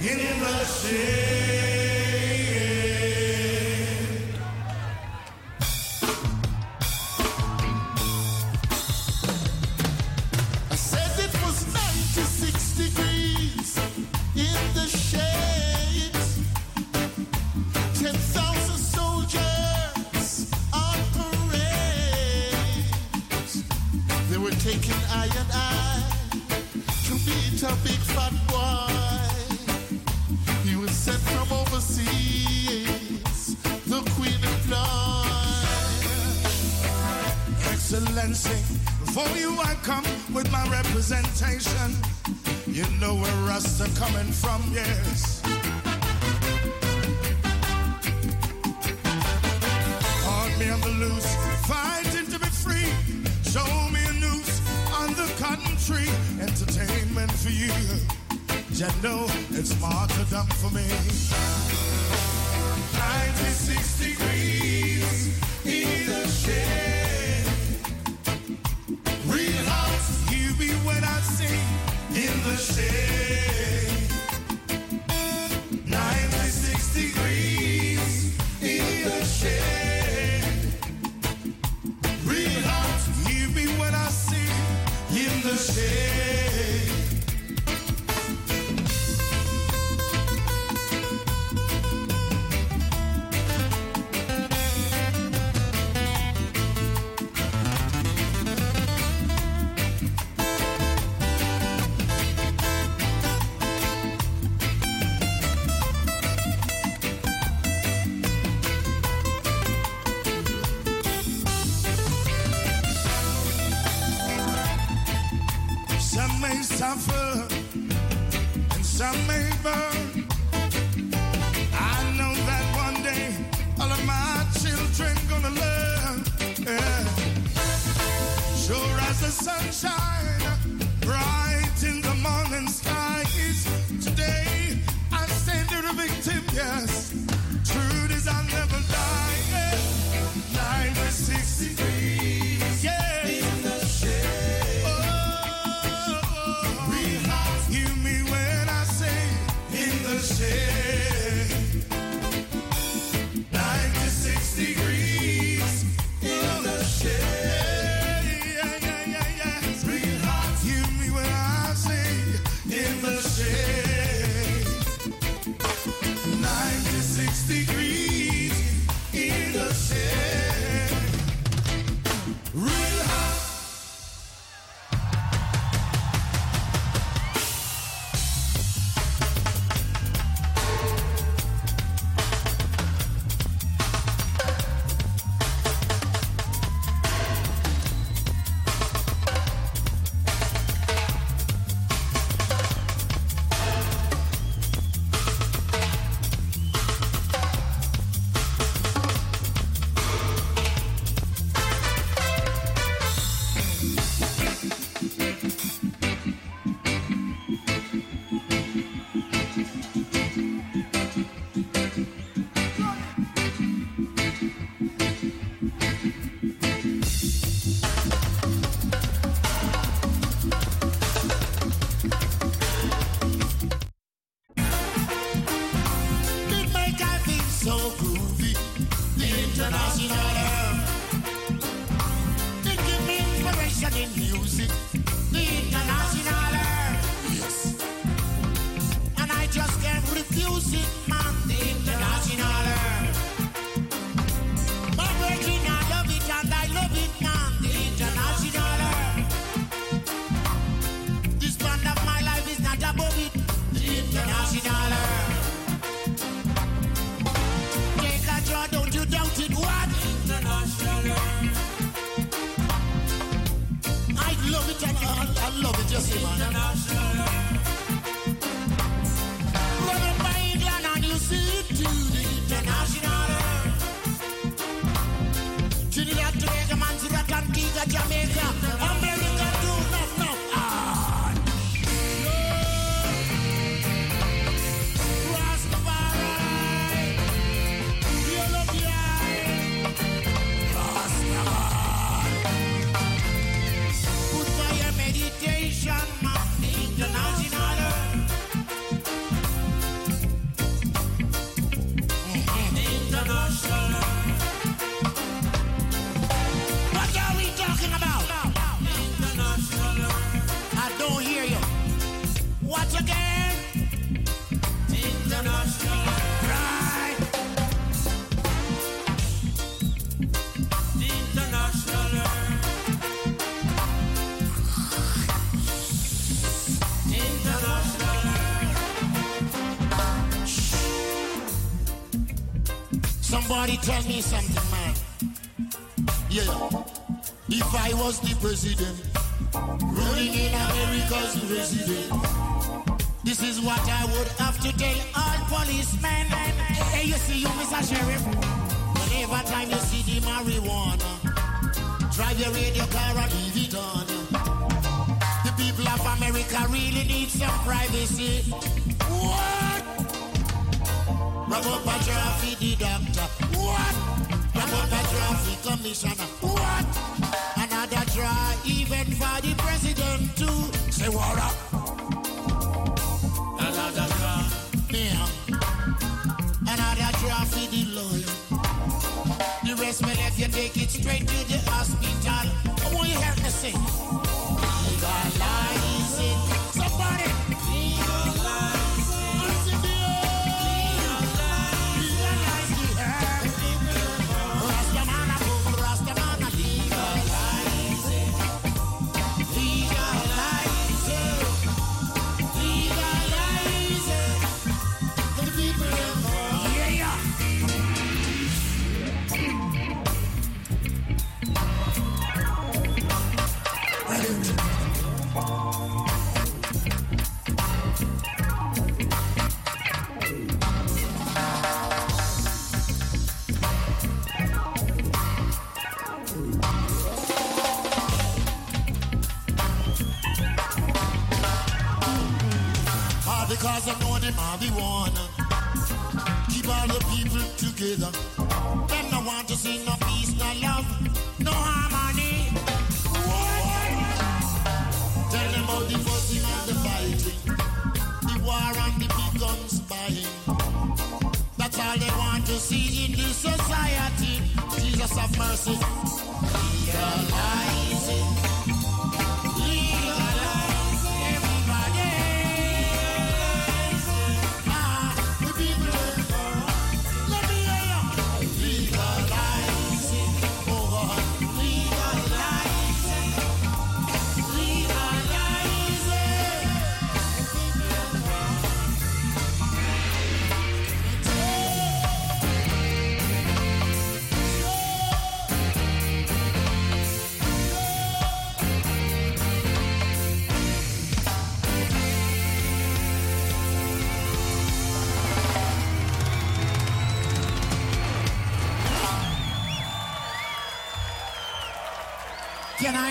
In the shade. Somebody tell me something, man. Yeah. If I was the president, ruling in America's resident, this is what I would have to tell all policemen. Hey, you see you, Mr. Sheriff. Whenever time you see the marijuana, drive your radio car and leave it on. The people of America really need some privacy. What? Wrap up a traffic the doctor. Straight to the hospital. I want you help me sing.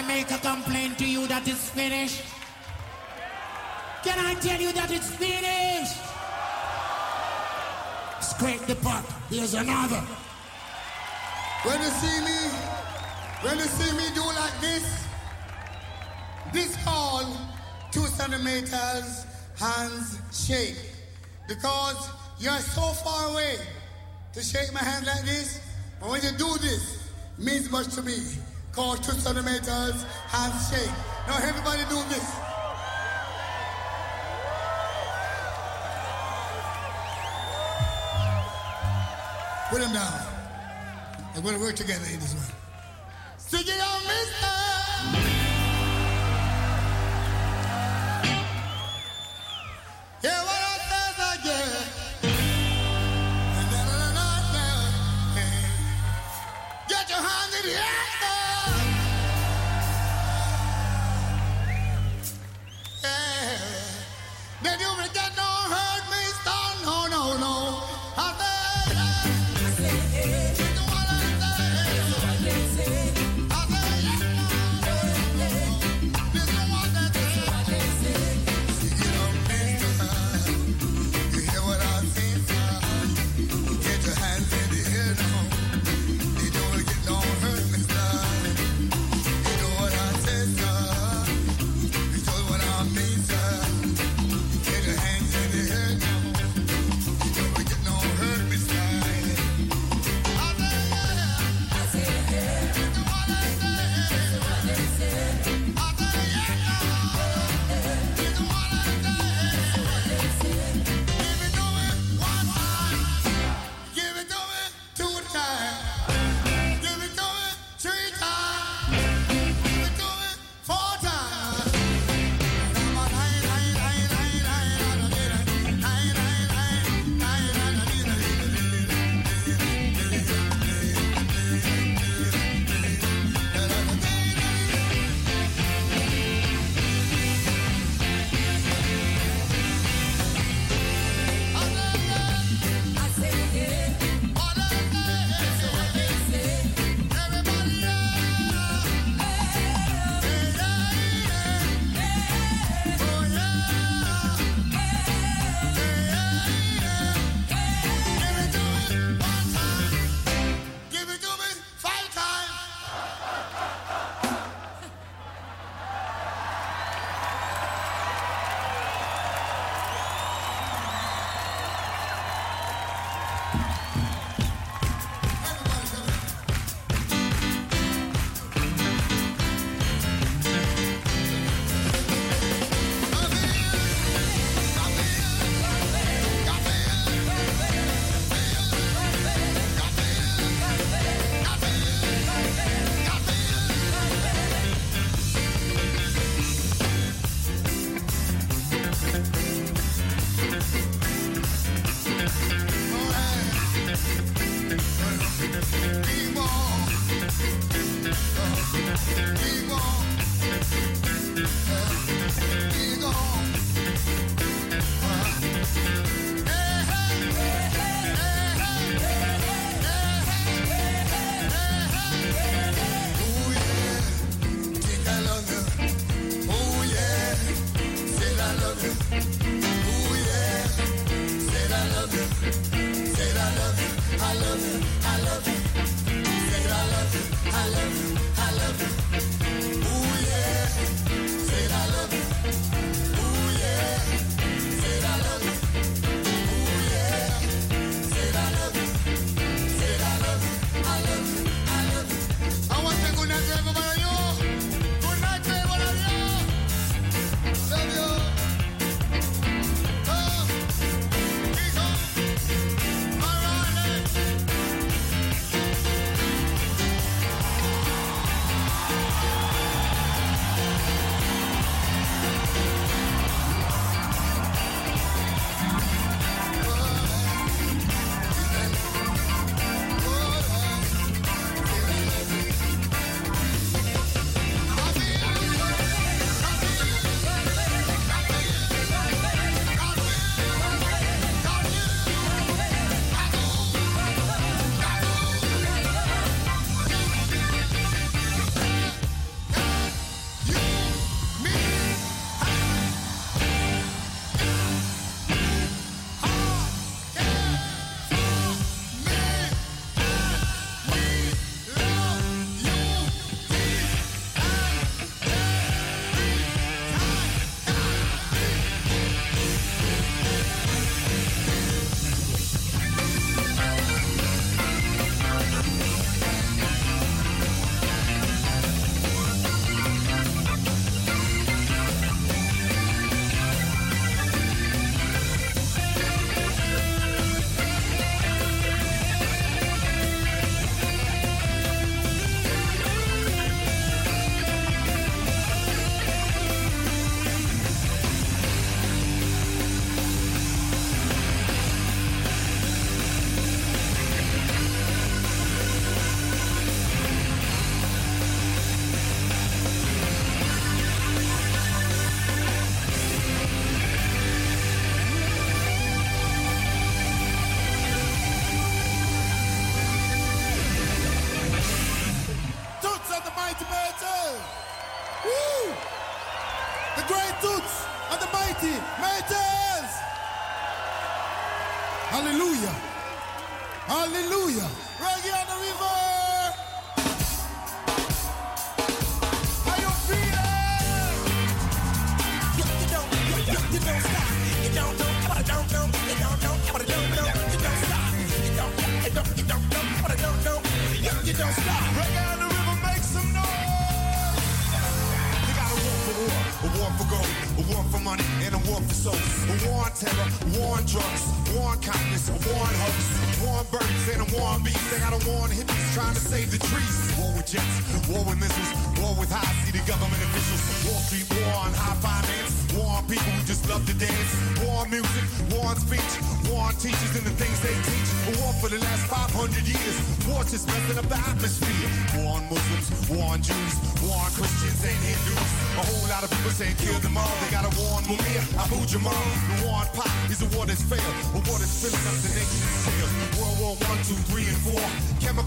Make a complaint to you that it's finished? Can I tell you that it's finished? Scrape the pot. Here's another. When you see me, when you see me do like this, this called two centimeters hands shake. Because you're so far away to shake my hand like this. But when you do this, means much to me. Called two centimeters handshake. Now everybody do this. Put them down. Going to work together in this one. Sing it on, mister.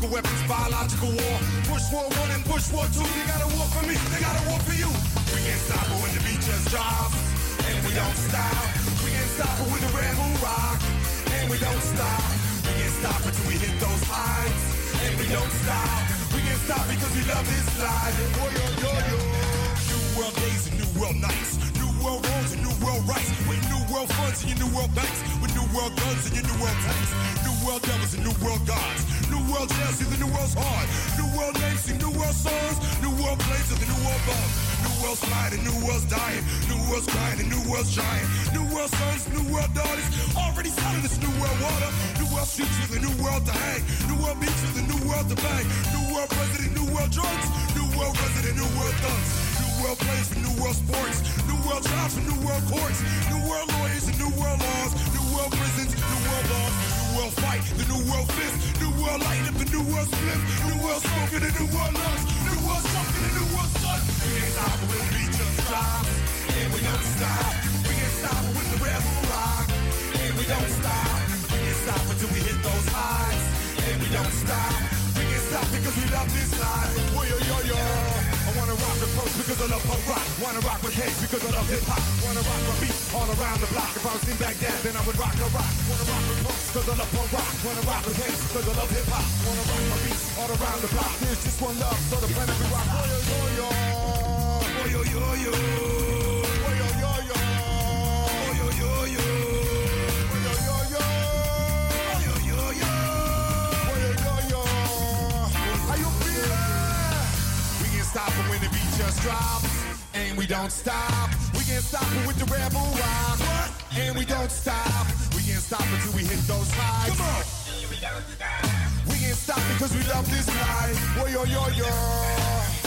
Chemical weapons, biological war. Bush War One and Bush War Two. They got a war for me. They got a war for you. We can't stop it when the beat just drops. And we don't stop. We can't stop it when the moon rock. And we don't stop. We can't stop until we hit those heights. And we don't stop. We can't stop because we love this life. Oh, yo, yo, yo. New world days and new world nights. New world roads and new world rights. With new world funds and your new world banks. With new world guns and your new world tanks. New world devils and new world gods. World jails, see the new world's hard. New world names, see new world songs. New world planes and the new world bombs. New world's flying and new world's dying. New world's crying and new world's giant. New world sons, new world daughters. Already selling this new world water. New world streets a new world to hang. New world beach with a new world to bang. New world president, new world drugs. New world resident, new world thugs. New world plays for new world sports. New world jobs for new world courts. New world lawyers and new world laws. New world prisons, new world laws. World fight, the new world fist. New world light up, the new world split. New world smoke smoking, the new world lungs. New world smoking, the new world sun. We ain't stop it when the beat just drops. And we don't stop. We ain't stop it when the rebel rock. And we don't stop. We ain't stop until we hit those highs. And we don't stop. We can't stop because we love this life. Yo, yo, yo. I wanna rock the post because I love punk rock. Wanna rock with hate because I love hip hop. Wanna rock my beat all around the block. If I was in Baghdad, then I would rock a rock. Wanna rock with punks because I love punk rock. Wanna rock with hate because I love hip hop. Wanna rock my beat all around the block. There's just one love, so the planet we rock. Yo yo yo yo. Yo yo yo. Yo yo yo yo. Yo yo yo. Yo stop when the beat just drops. And we don't stop. We can't stop it with the rebel rock. What? And we don't stop. We can't stop until we hit those highs. Come on. We can't stop because we love this life. Yo yo yo yo.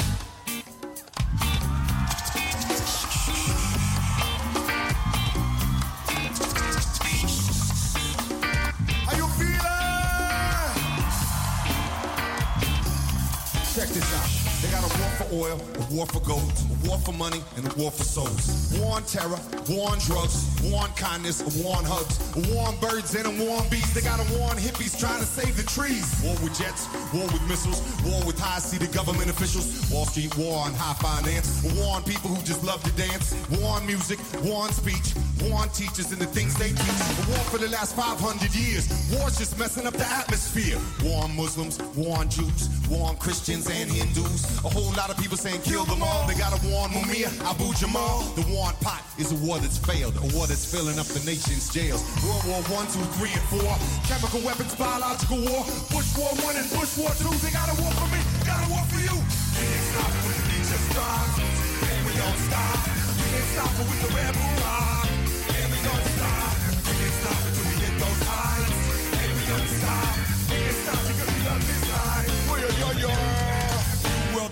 War for gold, a war for money, and a war for souls. War on terror, war on drugs, war on kindness, a war on hugs, a war on birds and a war on bees. They got a war on hippies trying to save the trees. War with jets, war with missiles, war with high-seated government officials, Wall Street war on high finance, a war on people who just love to dance, war on music, war on speech, war on teachers and the things they teach. A war for the last 500 years. War's just messing up the atmosphere. War on Muslims, war on Jews, war on Christians and Hindus. A whole lot of people saying kill them all. They got a war on Mumia, Abu Jamal. The war on pot is a war that's failed, a war that's filling up the nation's jails. World War One, two, three, and four. Chemical weapons, biological war. Bush War One and Bush War Two. They got a war for me, got a war for you. Can't stop when the just drops, and we don't stop. We can't stop it with the rebel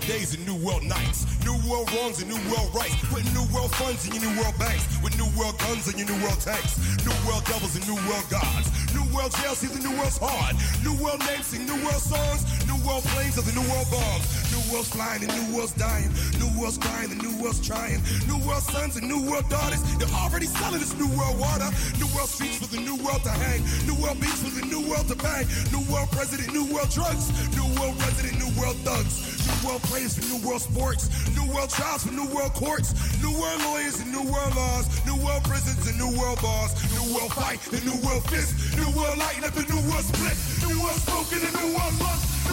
days and new world nights. New world wrongs and new world rights. Put new world funds in your new world banks. With new world guns and your new world tanks. New world devils and new world gods. New world jail see the new world's hard. New world names sing new world songs. New world planes of the new world bombs. New world's flying and new world's dying. New world's crying and new world's trying. New world sons and new world daughters. They're already selling this new world water. New world streets for the new world to hang. New world beats for the new world to bang. New world president, new world drugs. New world resident, new world thugs. New world players for new world sports. New world trials for new world courts. New world lawyers and new world laws. New world prisons and new world bars. New world fight and new world fist. New world lighting up and new world split. New world smoking and new world lust.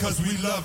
because we love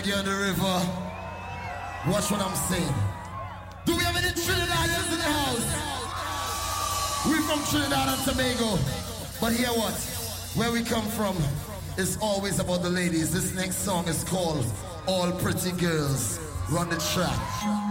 Reggae on the River. Watch what I'm saying. Do we have any Trinidadians in the house? We're from Trinidad and Tobago. But hear what? Where we come from is always about the ladies. This next song is called All Pretty Girls. Run the track.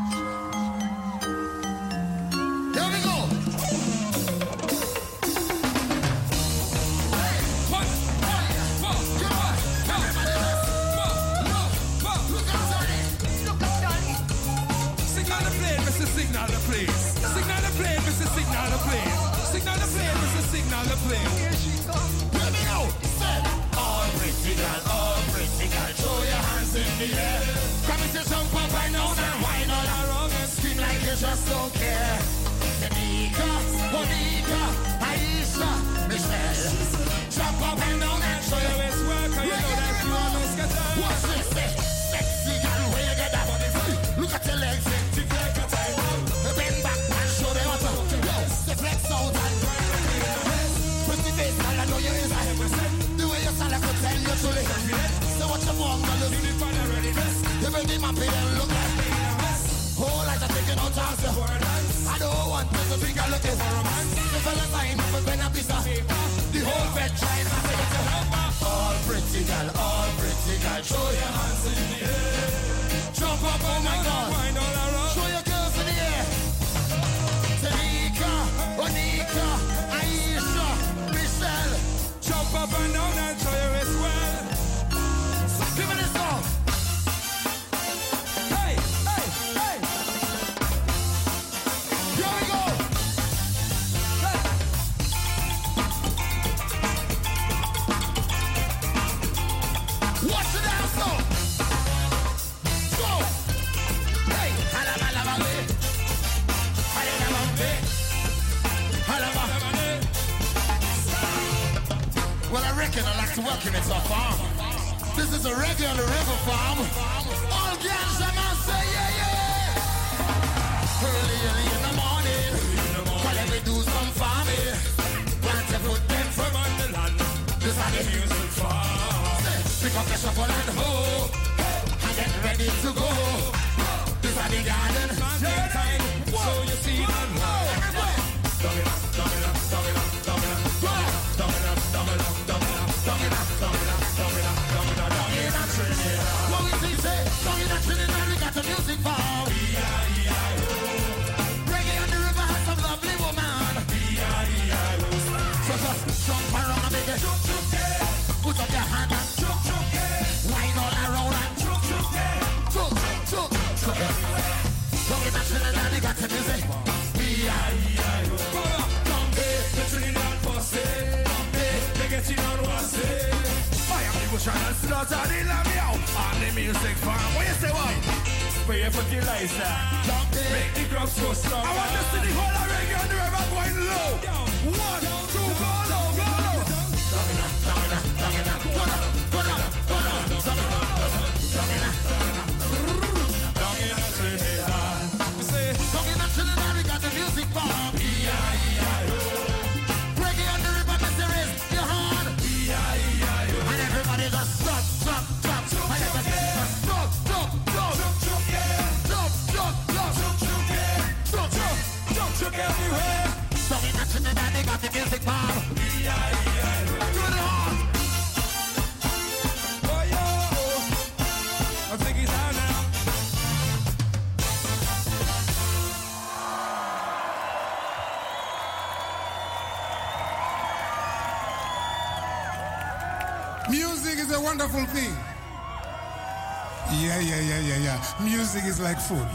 music is like food.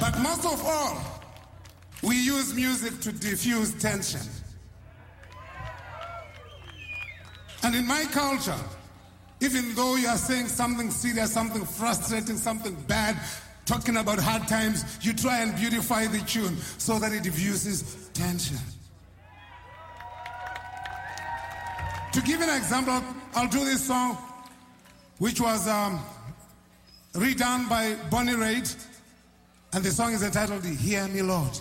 But most of all, we use music to diffuse tension. And in my culture, even though you are saying something serious, something frustrating, something bad, talking about hard times, you try and beautify the tune so that it diffuses tension. To give an example, I'll do this song, which was um, redone by Bonnie Raitt, and the song is entitled Hear Me, Lord.